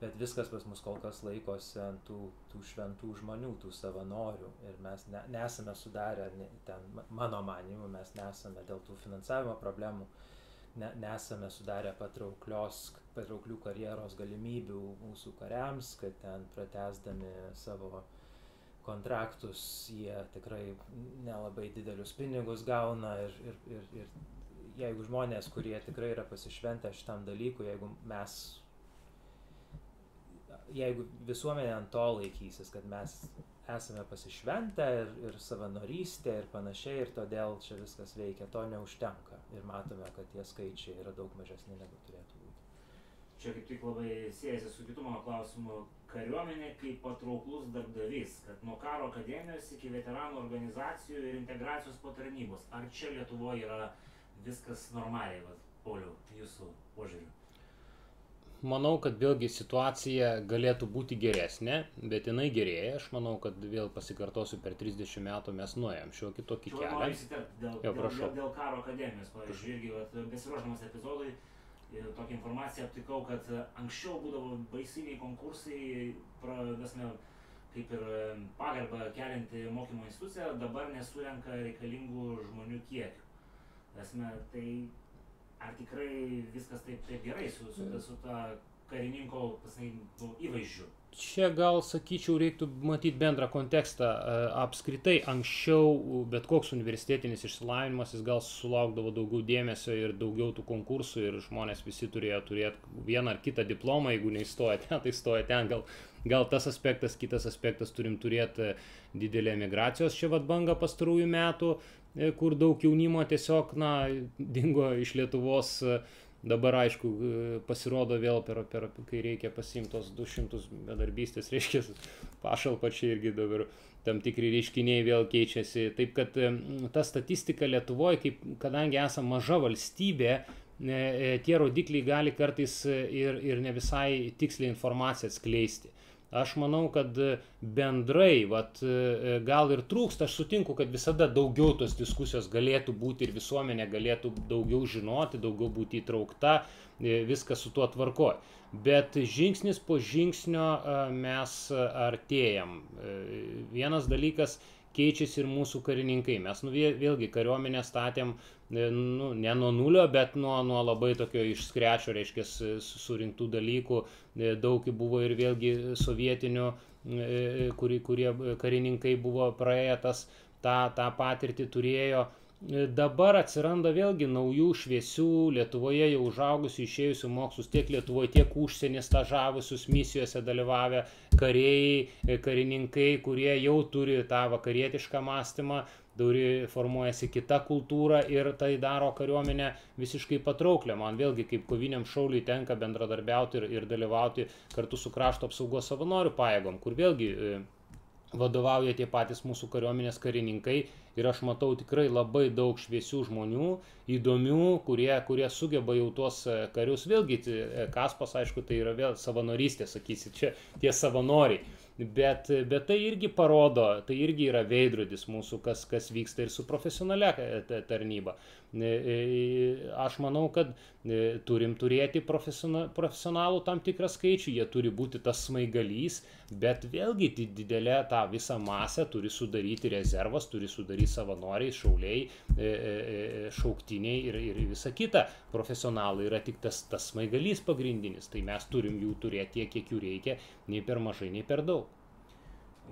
S3: bet viskas pas mus kol kas laikosi ant tų, tų šventų žmonių, tų savanorių. Ir mes ne, nesame sudarę, ten mano manimu, mes nesame dėl tų finansavimo problemų, ne, nesame sudarę patrauklių karjeros galimybių mūsų kariams, kad ten pratesdami savo kontraktus jie tikrai nelabai didelius pinigus gauna ir, ir, ir, ir jeigu žmonės, kurie tikrai yra pasišventę šitam dalykui, jeigu mes, jeigu visuomenė ant to laikysis, kad mes esame pasišventę ir, ir savanorystė ir panašiai ir todėl čia viskas veikia, to neužtenka ir matome, kad tie skaičiai yra daug mažesni negu turėtų būti.
S1: Čia kaip tik labai siejasi su kitu mano klausimu, kariuomenė kaip patrauklus darbdavys, kad nuo karo akademijos iki veteranų organizacijų ir integracijos po tarnybos. Ar čia Lietuvoje yra viskas normaliai, Pauliau, jūsų požiūriu?
S2: Manau, kad vėlgi situacija galėtų būti geresnė, bet jinai gerėja. Aš manau, kad vėl pasikartosiu, per 30 metų mes nuėjom šiokį tokį kelią.
S1: Dėl, dėl, dėl, dėl karo akademijos, pavyzdžiui, irgi besiruošdamas epizodui, tokią informaciją aptikau, kad anksčiau būdavo baisiniai konkursai, prasme, kaip ir pagarbą kelianti mokymo institucija, dabar nesurenka reikalingų žmonių kiekių. Prasme, tai ar tikrai viskas taip, taip gerai su, su, su, su ta karininko pasai, nu, įvaizdžiu?
S2: čia gal sakyčiau reiktų matyt bendrą kontekstą apskritai anksčiau bet koks universitetinis išsilavinimas jis gal sulaukdavo daugiau dėmesio ir daugiau tų konkursų ir žmonės visi turėjo turėt vieną ar kitą diplomą jeigu neįstoja ten tai stoja ten. Gal gal tas aspektas kitas aspektas turim turėt didelę emigracijos čia vat bangą pastarųjų metų kur daug jaunimo tiesiog na dingo iš lietuvos Dabar, aišku, pasirodo vėl, per, per, kai reikia pasimti tos 200 bedarbystės, reiškia, pašalpa čia irgi dabar tam tikri reiškiniai vėl keičiasi. Taip kad ta statistika Lietuvoje, kaip, kadangi esame maža valstybė, e, tie rodikliai gali kartais ir, ir ne visai tiksliai informaciją atskleisti. Aš manau, kad bendrai, vat, gal ir trūksta, aš sutinku, kad visada daugiau tos diskusijos galėtų būti ir visuomenė galėtų daugiau žinoti, daugiau būti įtraukta, viskas su tuo tvarkoja bet žingsnis po žingsnio mes artėjam. Vienas dalykas keičiasi ir mūsų karininkai. Mes nu, vėlgi kariuomenę statėm e, nu, ne nuo nulio, bet nuo, nuo labai tokio išskrečio, reiškia, surinktų dalykų. E, daug buvo ir vėlgi sovietinių, e, kurie, karininkai buvo praėję tas, tą, tą patirtį turėjo dabar atsiranda vėlgi naujų šviesių Lietuvoje jau užaugusių išėjusių mokslus tiek Lietuvoje, tiek užsienį stažavusius misijose dalyvavę kariai, e, karininkai, kurie jau turi tą vakarietišką mąstymą, turi formuojasi kita kultūra ir tai daro kariuomenę visiškai patrauklę. Man vėlgi kaip koviniam šauliui tenka bendradarbiauti ir, ir dalyvauti kartu su krašto apsaugos savanorių pajėgom, kur vėlgi e, vadovauja tie patys mūsų kariuomenės karininkai ir aš matau tikrai labai daug šviesių žmonių, įdomių, kurie, kurie sugeba jau tuos e, karius, vėlgi e, Kaspas, aišku, tai yra vėl savanorystė, sakysi, čia tie savanoriai. Bet, bet tai irgi parodo, tai irgi yra veidrodis mūsų, kas, kas vyksta ir su profesionalia e, tarnyba. Aš manau, kad turim turėti profesionalų tam tikrą skaičių, jie turi būti tas smaigalys, bet vėlgi didelę tą visą masę turi sudaryti rezervas, turi sudaryti savanoriai, šauliai, e, e, e, šauktiniai ir, ir visa kita. Profesionalai yra tik tas, tas smaigalys pagrindinis, tai mes turim jų turėti tiek, kiek jų reikia, nei per mažai, nei per daug.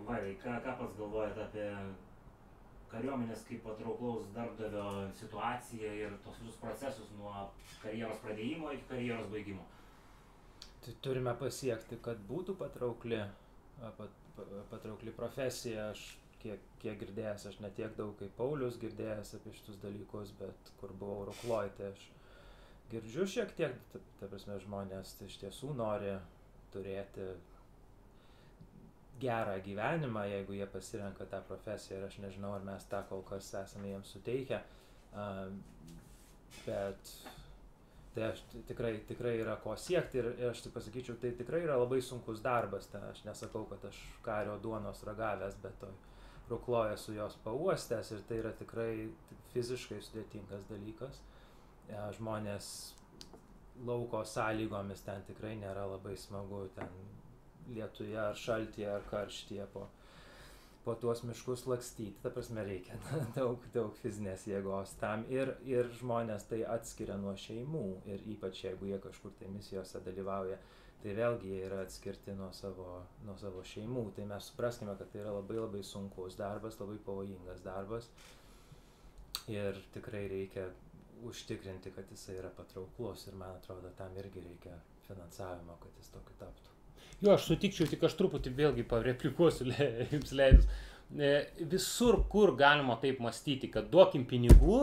S1: Vaidai, ką, ką pats galvojate apie kariuomenės kaip patrauklaus darbdavio situaciją ir tos visus procesus nuo karjeros pradėjimo iki karjeros baigimo?
S3: Tai turime pasiekti, kad būtų patraukli, pat, patraukli profesija. Aš kiek, kiek girdėjęs, aš ne tiek daug kaip Paulius girdėjęs apie šitus dalykus, bet kur buvau Rukloj, tai aš girdžiu šiek tiek, ta, ta prasme, žmonės tai iš tiesų nori turėti gerą gyvenimą, jeigu jie pasirenka tą profesiją ir aš nežinau, ar mes tą kol kas esame jiems suteikę, bet tai aš tikrai, tikrai yra ko siekti ir, ir aš tik pasakyčiau, tai tikrai yra labai sunkus darbas, tai aš nesakau, kad aš kario duonos ragavęs, bet to rukloja su jos pauostęs ir tai yra tikrai fiziškai sudėtingas dalykas. Žmonės lauko sąlygomis ten tikrai nėra labai smagu, ten lietuje ar šaltyje ar karštyje po, po tuos miškus lakstyti, ta prasme reikia daug, daug fizinės jėgos tam ir, ir žmonės tai atskiria nuo šeimų ir ypač jeigu jie kažkur tai misijose dalyvauja tai vėlgi jie yra atskirti nuo savo, nuo savo šeimų. Tai mes supraskime, kad tai yra labai labai sunkus darbas, labai pavojingas darbas ir tikrai reikia užtikrinti, kad jisai yra patrauklus ir man atrodo, tam irgi reikia finansavimo, kad jis tokiu taptų.
S2: Jo, aš sutikčiau, tik aš truputį vėlgi pareplikuosiu le, jums leidus. E, visur, kur galima taip mąstyti, kad duokim pinigų,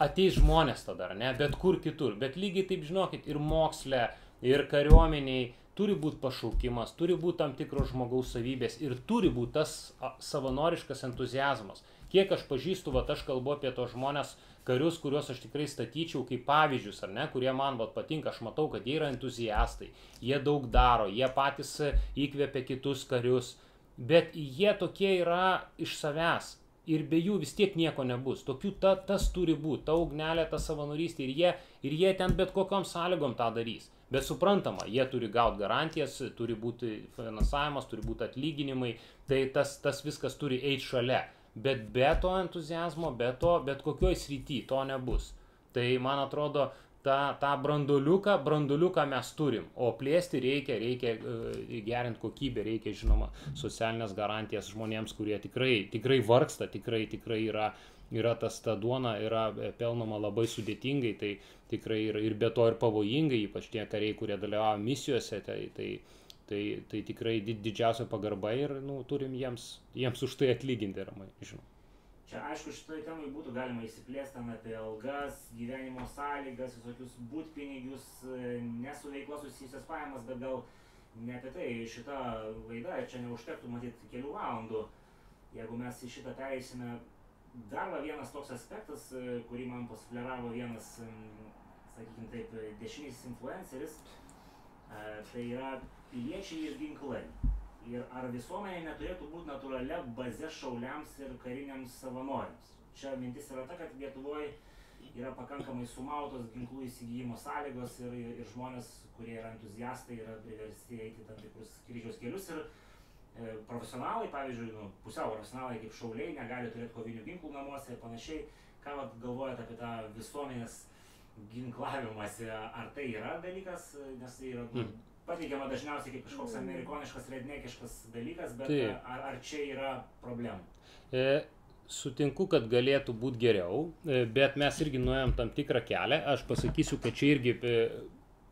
S2: ateis žmonės tada, ne, bet kur kitur. Bet lygiai taip žinokit, ir moksle, ir kariuomeniai, turi būti pašaukimas, turi būti tam tikros žmogaus savybės ir turi būti tas savanoriškas entuzijazmas. Kiek aš pažįstu, va, aš kalbu apie tos žmonės, karius, kuriuos aš tikrai statyčiau kaip pavyzdžius, ar ne, kurie man vat, patinka, aš matau, kad jie yra entuziastai, jie daug daro, jie patys įkvėpia kitus karius, bet jie tokie yra iš savęs. Ir be jų vis tiek nieko nebus. Tokių ta, tas turi būti, ta ugnelė, ta savanorystė ir jie, ir jie ten bet kokiam sąlygom tą darys. Bet suprantama, jie turi gauti garantijas, turi būti finansavimas, turi būti atlyginimai, tai tas, tas viskas turi eiti šalia. Bet be to entuzijazmo, be to, bet kokioj srity to nebus. Tai man atrodo, tą, tą branduliuką, branduliuką mes turim, o plėsti reikia, reikia uh, gerinti kokybę, reikia, žinoma, socialinės garantijas žmonėms, kurie tikrai, tikrai vargsta, tikrai, tikrai yra yra tas ta duona yra pelnoma labai sudėtingai, tai tikrai ir, ir be to ir pavojingai, ypač tie kariai, kurie dalyvauja misijose, tai, tai, tai, tai tikrai didžiausia pagarba ir nu, turim jiems, jiems už tai atlyginti, ramai, žinoma.
S1: Čia aišku, šitoj temai būtų galima įsiplėsti apie algas, gyvenimo sąlygas, visokius būtpinigius, nesu veikla susijusias pajamas, bet gal ne apie tai šita laida, čia neužtektų matyti kelių valandų. Jeigu mes į šitą teisime, dar vienas toks aspektas, kurį man pasufleravo vienas, sakykime taip, dešinysis influenceris, e, tai yra piliečiai ir ginklai. Ir ar visuomenė neturėtų būti natūralia baze šauliams ir kariniams savanoriams. Čia mintis yra ta, kad Lietuvoje yra pakankamai sumautos ginklų įsigijimo sąlygos ir, ir, ir žmonės, kurie yra entuziastai, yra priversti eiti tam tikrus kryžiaus kelius. Ir e, profesionalai, pavyzdžiui, nu, pusiau profesionalai kaip šauliai, negali turėti kovinių ginklų namuose ir panašiai. Ką vat, galvojate apie tą visuomenės ginklavimąsi? Ar tai yra dalykas, nes tai yra... Mm pateikiama dažniausiai kaip kažkoks amerikoniškas, rednekiškas dalykas, bet Taip. ar, ar čia yra problemų?
S2: E, sutinku, kad galėtų būti geriau, e, bet mes irgi nuėjom tam tikrą kelią. Aš pasakysiu, kad čia irgi e,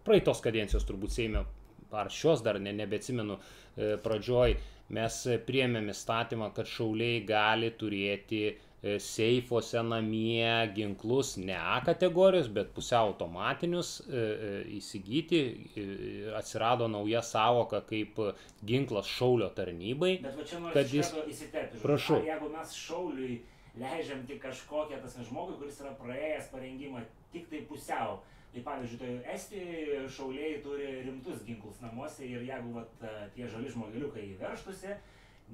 S2: praeitos kadencijos turbūt Seime, ar šios dar ne, nebeatsimenu, e, pradžioj mes priemėm įstatymą, kad šauliai gali turėti seifuose namie ginklus ne A kategorijos, bet pusiau automatinius e, e, įsigyti. Atsirado nauja savoka kaip ginklas šaulio tarnybai.
S1: Bet va čia noriu jis... įsiterpti.
S2: Prašau.
S1: Ar jeigu mes šauliui leidžiam tik kažkokią tas žmogui, kuris yra praėjęs parengimą tik tai pusiau. Tai pavyzdžiui, tai Estijoje šauliai turi rimtus ginklus namuose ir jeigu vat, tie žali žmogeliukai įverštusi,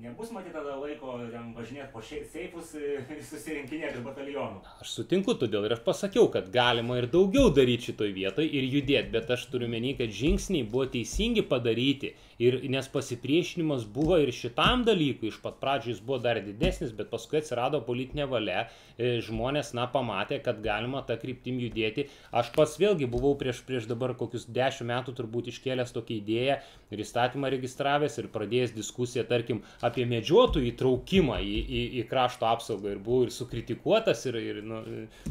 S1: nebus matyt tada laiko važinėti po seifus, susirinkinėti iš batalionų.
S2: Aš sutinku todėl ir aš pasakiau, kad galima ir daugiau daryti šitoj vietoj ir judėti, bet aš turiu menį, kad žingsniai buvo teisingi padaryti ir nes pasipriešinimas buvo ir šitam dalykui, iš pat pradžių jis buvo dar didesnis, bet paskui atsirado politinė valia, e, žmonės, na, pamatė, kad galima tą kryptim judėti. Aš pats vėlgi buvau prieš, prieš dabar kokius dešimt metų turbūt iškėlęs tokią idėją ir įstatymą registravęs ir pradėjęs diskusiją, tarkim, apie medžiotojų įtraukimą į, į, į krašto apsaugą. Ir buvau ir sukritikuotas, ir, ir, nu,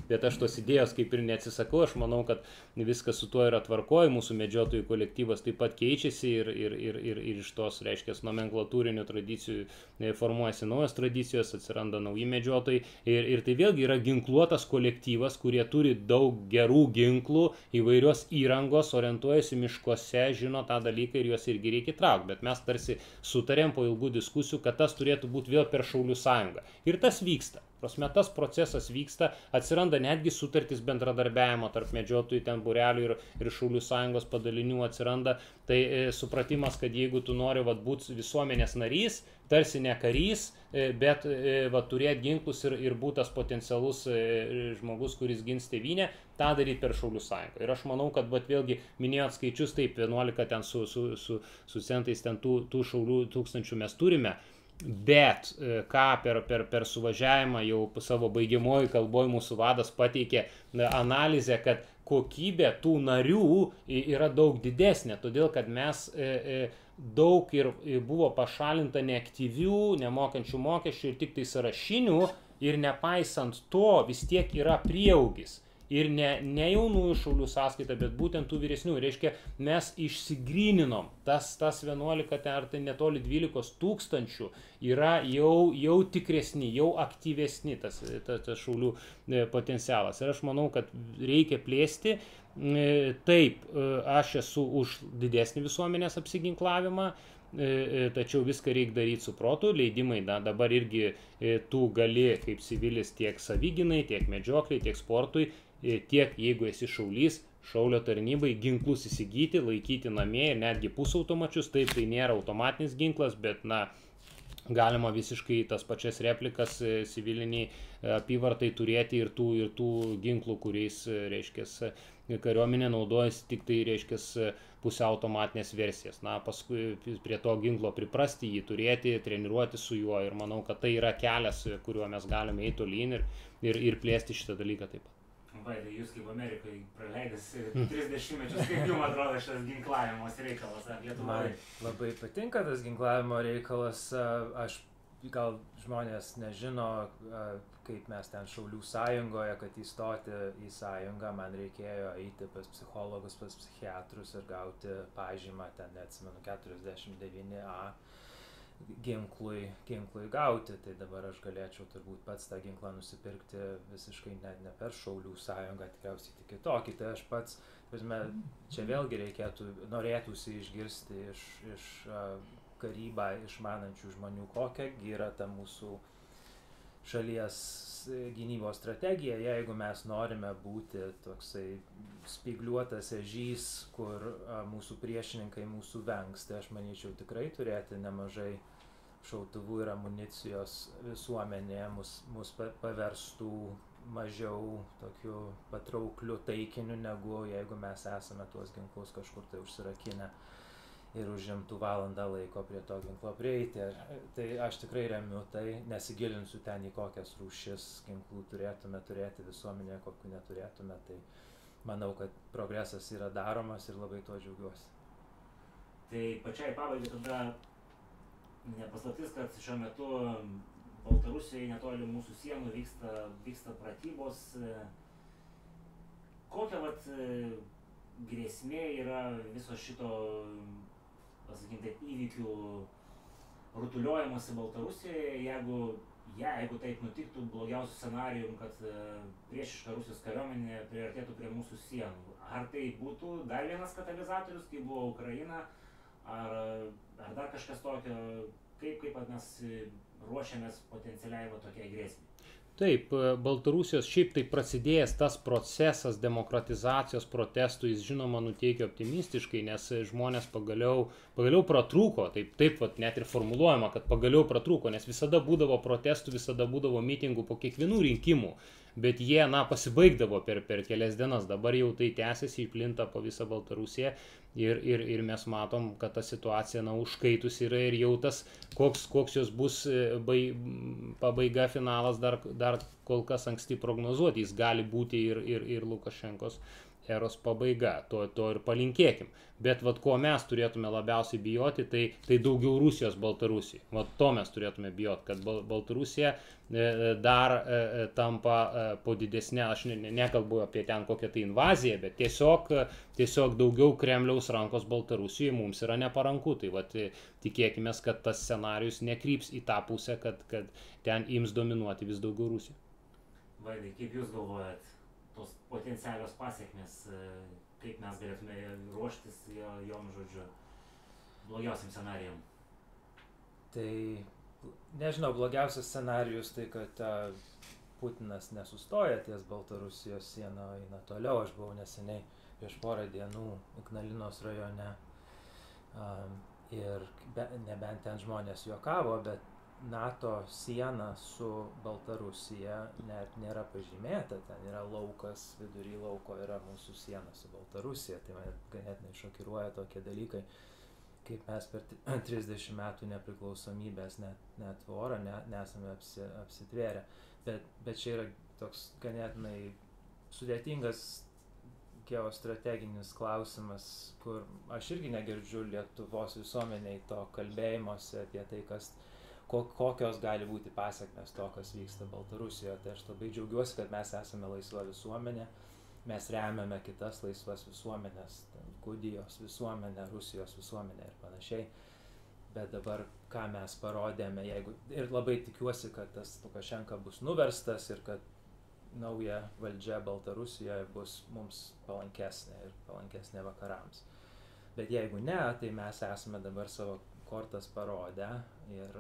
S2: bet aš tos idėjos kaip ir neatsisakau, aš manau, kad viskas su tuo yra tvarkoji, mūsų medžiotojų kolektyvas taip pat keičiasi ir, ir, ir, ir, ir iš tos, reiškia, nomenklatūrinių tradicijų e, formuojasi naujos tradicijos, atsiranda nauji medžiotojai ir, ir tai vėlgi yra ginkluotas kolektyvas, kurie turi daug gerų ginklų, įvairios įrangos, orientuojasi miškuose, žino tą dalyką ir juos irgi reikia traukti, bet mes tarsi sutarėm po ilgų diskusijų, kad tas turėtų būti vėl per Šaulių sąjungą. Ir tas vyksta. Prasme, tas procesas vyksta, atsiranda netgi sutartys bendradarbiavimo tarp medžiotojų ten burelių ir, ir Šaulių sąjungos padalinių atsiranda. Tai e, supratimas, kad jeigu tu nori vat, būti visuomenės narys, tarsi ne karys, e, bet e, vat, turėti ginklus ir, ir būti tas potencialus e, žmogus, kuris gins tėvynę, tą daryti per Šaulių sąjungą. Ir aš manau, kad vat, vėlgi minėjot skaičius, taip, 11 ten su, su, su, su centais ten tų, tų šaulių tūkstančių mes turime. Bet e, ką per, per, per suvažiavimą jau savo baigiamoji kalboje mūsų vadas pateikė analizę, kad kokybė tų narių yra daug didesnė, todėl kad mes e, e, daug ir buvo pašalinta neaktyvių, nemokančių mokesčių ir tik tai sąrašinių ir nepaisant to vis tiek yra prieaugis ir ne, ne jaunųjų šaulių sąskaita, bet būtent tų vyresnių. Reiškia, mes išsigryninom tas, tas 11, ten, ar tai netoli 12 tūkstančių yra jau, jau tikresni, jau aktyvesni tas, tas, tas šaulių e, potencialas. Ir aš manau, kad reikia plėsti. E, taip, e, aš esu už didesnį visuomenės apsiginklavimą, tačiau viską reikia daryti su protu, leidimai da, dabar irgi tu gali kaip civilis tiek savyginai, tiek medžiokliai, tiek sportui tiek jeigu esi šaulys, šaulio tarnybai ginklus įsigyti, laikyti namie ir netgi pusautomačius, taip tai nėra automatinis ginklas, bet na, galima visiškai tas pačias replikas e, civiliniai e, apyvartai turėti ir tų, ir tų ginklų, kuriais, e, reiškia, kariuomenė naudojasi tik tai, reiškia, pusiau automatinės versijas. Na, paskui prie to ginklo priprasti, jį turėti, treniruoti su juo ir manau, kad tai yra kelias, kuriuo mes galime eiti tolyn ir, ir, ir plėsti šitą dalyką taip pat.
S1: Vaidai, jūs kaip Amerikoje praleidęs 30 mečius, kaip jums atrodo šitas ginklavimos reikalas Lietuvoje?
S3: Man labai patinka tas ginklavimo reikalas. Aš gal žmonės nežino, kaip mes ten Šaulių sąjungoje, kad įstoti į sąjungą, man reikėjo eiti pas psichologus, pas psichiatrus ir gauti pažymą, ten neatsimenu, 49A ginklui, ginklui gauti, tai dabar aš galėčiau turbūt pats tą ginklą nusipirkti visiškai net ne per Šaulių sąjungą, tikriausiai tik kitokį. Tai aš pats, prasme, čia vėlgi reikėtų, norėtųsi išgirsti iš, iš karybą išmanančių žmonių, kokia yra ta mūsų šalies gynybos strategija, jeigu mes norime būti toksai spigliuotas ežys, kur mūsų priešininkai mūsų vengs, tai aš manyčiau tikrai turėti nemažai šautuvų ir amunicijos visuomenė mus, mus paverstų mažiau tokiu patraukliu taikiniu, negu jeigu mes esame tuos ginklus kažkur tai užsirakinę ir užimtų valandą laiko prie to ginklo prieiti. Tai aš tikrai remiu tai, nesigilinsiu ten į kokias rūšis ginklų turėtume turėti visuomenėje, kokių neturėtume. Tai manau, kad progresas yra daromas ir labai tuo džiaugiuosi.
S1: Tai pačiai pabaigai tada nepaslaptis, kad šiuo metu Baltarusijoje netoli mūsų sienų vyksta, vyksta pratybos. Kokia vat grėsmė yra viso šito, pasakykim taip, įvykių rutuliojimuose Baltarusijoje, jeigu, jeigu taip nutiktų blogiausių scenarijų, kad priešiška Rusijos kariuomenė priartėtų prie mūsų sienų. Ar tai būtų dar vienas katalizatorius, kai buvo Ukraina, ar ar dar kažkas tokio, kaip, kaip mes ruošiamės potencialiai va tokiai grėsmei.
S2: Taip, Baltarusijos šiaip tai prasidėjęs tas procesas demokratizacijos protestų, jis žinoma nuteikia optimistiškai, nes žmonės pagaliau, pagaliau pratrūko, taip, taip vat, net ir formuluojama, kad pagaliau pratrūko, nes visada būdavo protestų, visada būdavo mitingų po kiekvienų rinkimų bet jie, na, pasibaigdavo per, per kelias dienas, dabar jau tai tęsiasi, įplinta po visą Baltarusiją ir, ir, ir mes matom, kad ta situacija, na, užkaitus yra ir jau tas, koks, koks jos bus e, bai, pabaiga, finalas dar, dar kol kas anksti prognozuoti, jis gali būti ir, ir, ir Lukašenkos eros pabaiga, to, to ir palinkėkim. Bet vad ko mes turėtume labiausiai bijoti, tai, tai daugiau Rusijos Baltarusijai. Vat to mes turėtume bijoti, kad Bal Baltarusija e, dar e, e, tampa po didesnė, aš ne, ne, nekalbu apie ten kokią tai invaziją, bet tiesiog, tiesiog daugiau Kremliaus rankos Baltarusijai mums yra neparanku. Tai vat tikėkime, kad tas scenarius nekryps į tą pusę, kad, kad ten ims dominuoti vis daugiau Rusija.
S1: Vaidai, kaip Jūs galvojat, tos potencialios pasiekmes, kaip mes galėtume ruoštis jom, žodžiu, blogiausiam scenarijam?
S3: Tai nežinau, blogiausias scenarijus tai, kad uh, Putinas nesustoja ties Baltarusijos sieną, eina toliau. Aš buvau neseniai prieš porą dienų Ignalinos rajone um, ir be, nebent ten žmonės juokavo, bet NATO siena su Baltarusija net nėra pažymėta, ten yra laukas, vidury lauko yra mūsų siena su Baltarusija, tai mane ganėtinai šokiruoja tokie dalykai, kaip mes per 30 metų nepriklausomybės net, net tvorą ne, nesame apsi, apsitvėrę, bet, bet čia yra toks ganėtinai sudėtingas geostrateginis klausimas, kur aš irgi negirdžiu Lietuvos visuomeniai to kalbėjimuose apie tai, kas kokios gali būti pasiekmes to, kas vyksta Baltarusijoje. Tai aš labai džiaugiuosi, kad mes esame laisva visuomenė, mes remiame kitas laisvas visuomenės, Gudijos visuomenę, Rusijos visuomenę ir panašiai. Bet dabar, ką mes parodėme, jeigu ir labai tikiuosi, kad tas Lukašenka bus nuverstas ir kad nauja valdžia Baltarusijoje bus mums palankesnė ir palankesnė vakarams. Bet jeigu ne, tai mes esame dabar savo kortas parodę ir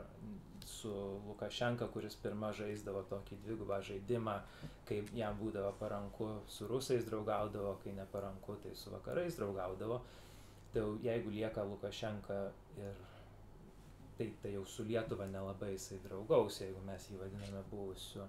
S3: su Lukašenka, kuris pirmą žaisdavo tokį dvigubą žaidimą, kai jam būdavo paranku su rusais draugaudavo, kai neparanku, tai su vakarais draugaudavo. Tai jeigu lieka Lukašenka ir tai, tai jau su Lietuva nelabai jisai draugaus, jeigu mes jį vadiname buvusiu,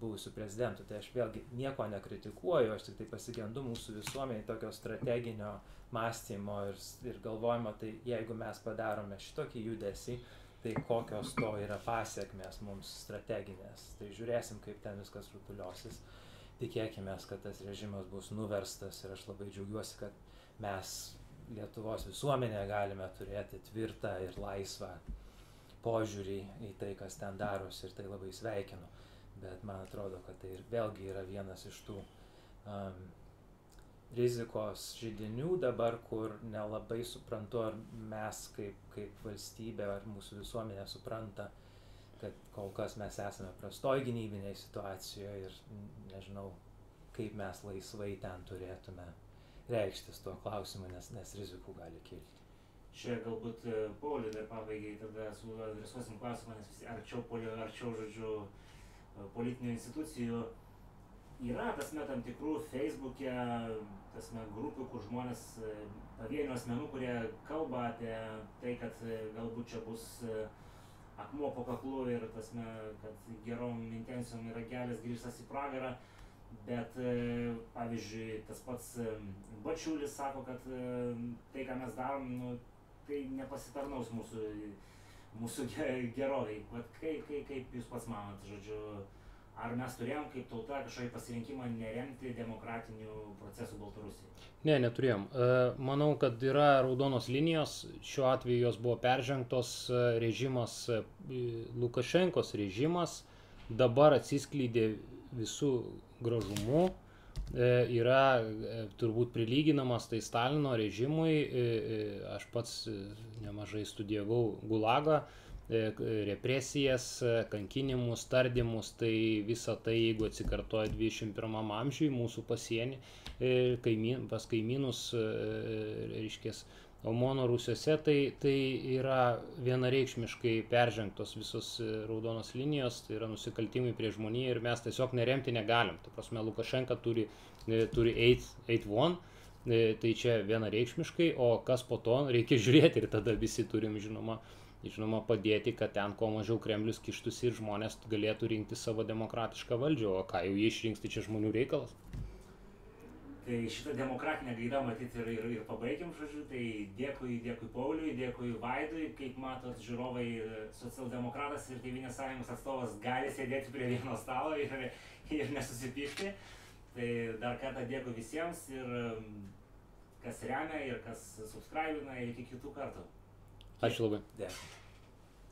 S3: buvusiu prezidentu. Tai aš vėlgi nieko nekritikuoju, aš tik tai pasigendu mūsų visuomeniai tokio strateginio mąstymo ir, ir galvojimo, tai jeigu mes padarome šitokį judesį, tai kokios to yra pasiekmes mums strateginės. Tai žiūrėsim, kaip ten viskas rutuliosis. Tikėkime, kad tas režimas bus nuverstas ir aš labai džiaugiuosi, kad mes Lietuvos visuomenė galime turėti tvirtą ir laisvą požiūrį į tai, kas ten darosi ir tai labai sveikinu. Bet man atrodo, kad tai ir vėlgi yra vienas iš tų um, rizikos žydinių dabar, kur nelabai suprantu, ar mes kaip, kaip valstybė, ar mūsų visuomenė supranta, kad kol kas mes esame prastoj gynybinėje situacijoje ir nežinau, kaip mes laisvai ten turėtume reikštis tuo klausimu, nes, nes rizikų gali kilti.
S1: Čia galbūt e, Pauliui dar pabaigai tada adresuosim klausimą, nes visi arčiau, arčiau žodžiu, e, politinių institucijų yra tasme tam tikrų feisbuke tasme grupių kur žmonės e, pavienių asmenų kurie kalba apie tai kad e, galbūt čia bus e, akmuo po kaklu ir tasme kad gerom intencijom yra kelias grįžtas į pragarą. Bet pavyzdžiui tas pats bačiulis sako kad tai ką mes darom nu tai nepasitarnaus mūsų mūsų gerovei vat kaip kaip kaip jūs pats manot žodžiu ar mes turėjom kaip tauta kažkokį pasirinkimą neremti demokratinių procesų Baltarusijoje?
S2: Ne, neturėjom. E, manau, kad yra raudonos linijos, šiuo atveju jos buvo peržengtos, e, režimas, e, Lukašenkos režimas dabar atsiskleidė visų gražumu, yra turbūt prilyginamas tai Stalino režimui, aš pats nemažai studijavau Gulagą, represijas, e, kankinimus, tardymus, tai visa tai, jeigu atsikartoja 21 amžiui mūsų pasienį, e, kaimyn, pas kaimynus, reiškės, Omono Rusiuose, tai, tai yra vienareikšmiškai peržengtos visos raudonos linijos, tai yra nusikaltimai prie žmoniją ir mes tiesiog neremti negalim. Tai prasme, Lukašenka turi, turi 8-1, tai čia vienareikšmiškai, o kas po to reikia žiūrėti ir tada visi turim, žinoma, žinoma padėti kad ten kuo mažiau kremlius kištųsi ir žmonės galėtų rinkti savo demokratišką valdžią o ką jau jie išrinks tai čia žmonių reikalas
S1: Tai šitą demokratinę gaidą matyti ir, ir, ir pabaigiam, žodžiu, tai dėkui, dėkui Pauliui, dėkui Vaidui, kaip matot, žiūrovai, socialdemokratas ir Tevinės sąjungos atstovas gali sėdėti prie vieno stalo ir, ir nesusipykti. Tai dar kartą dėkui visiems ir kas remia ir kas subscribina ir iki kitų kartų.
S2: Ačiū labai.
S3: Dėkui.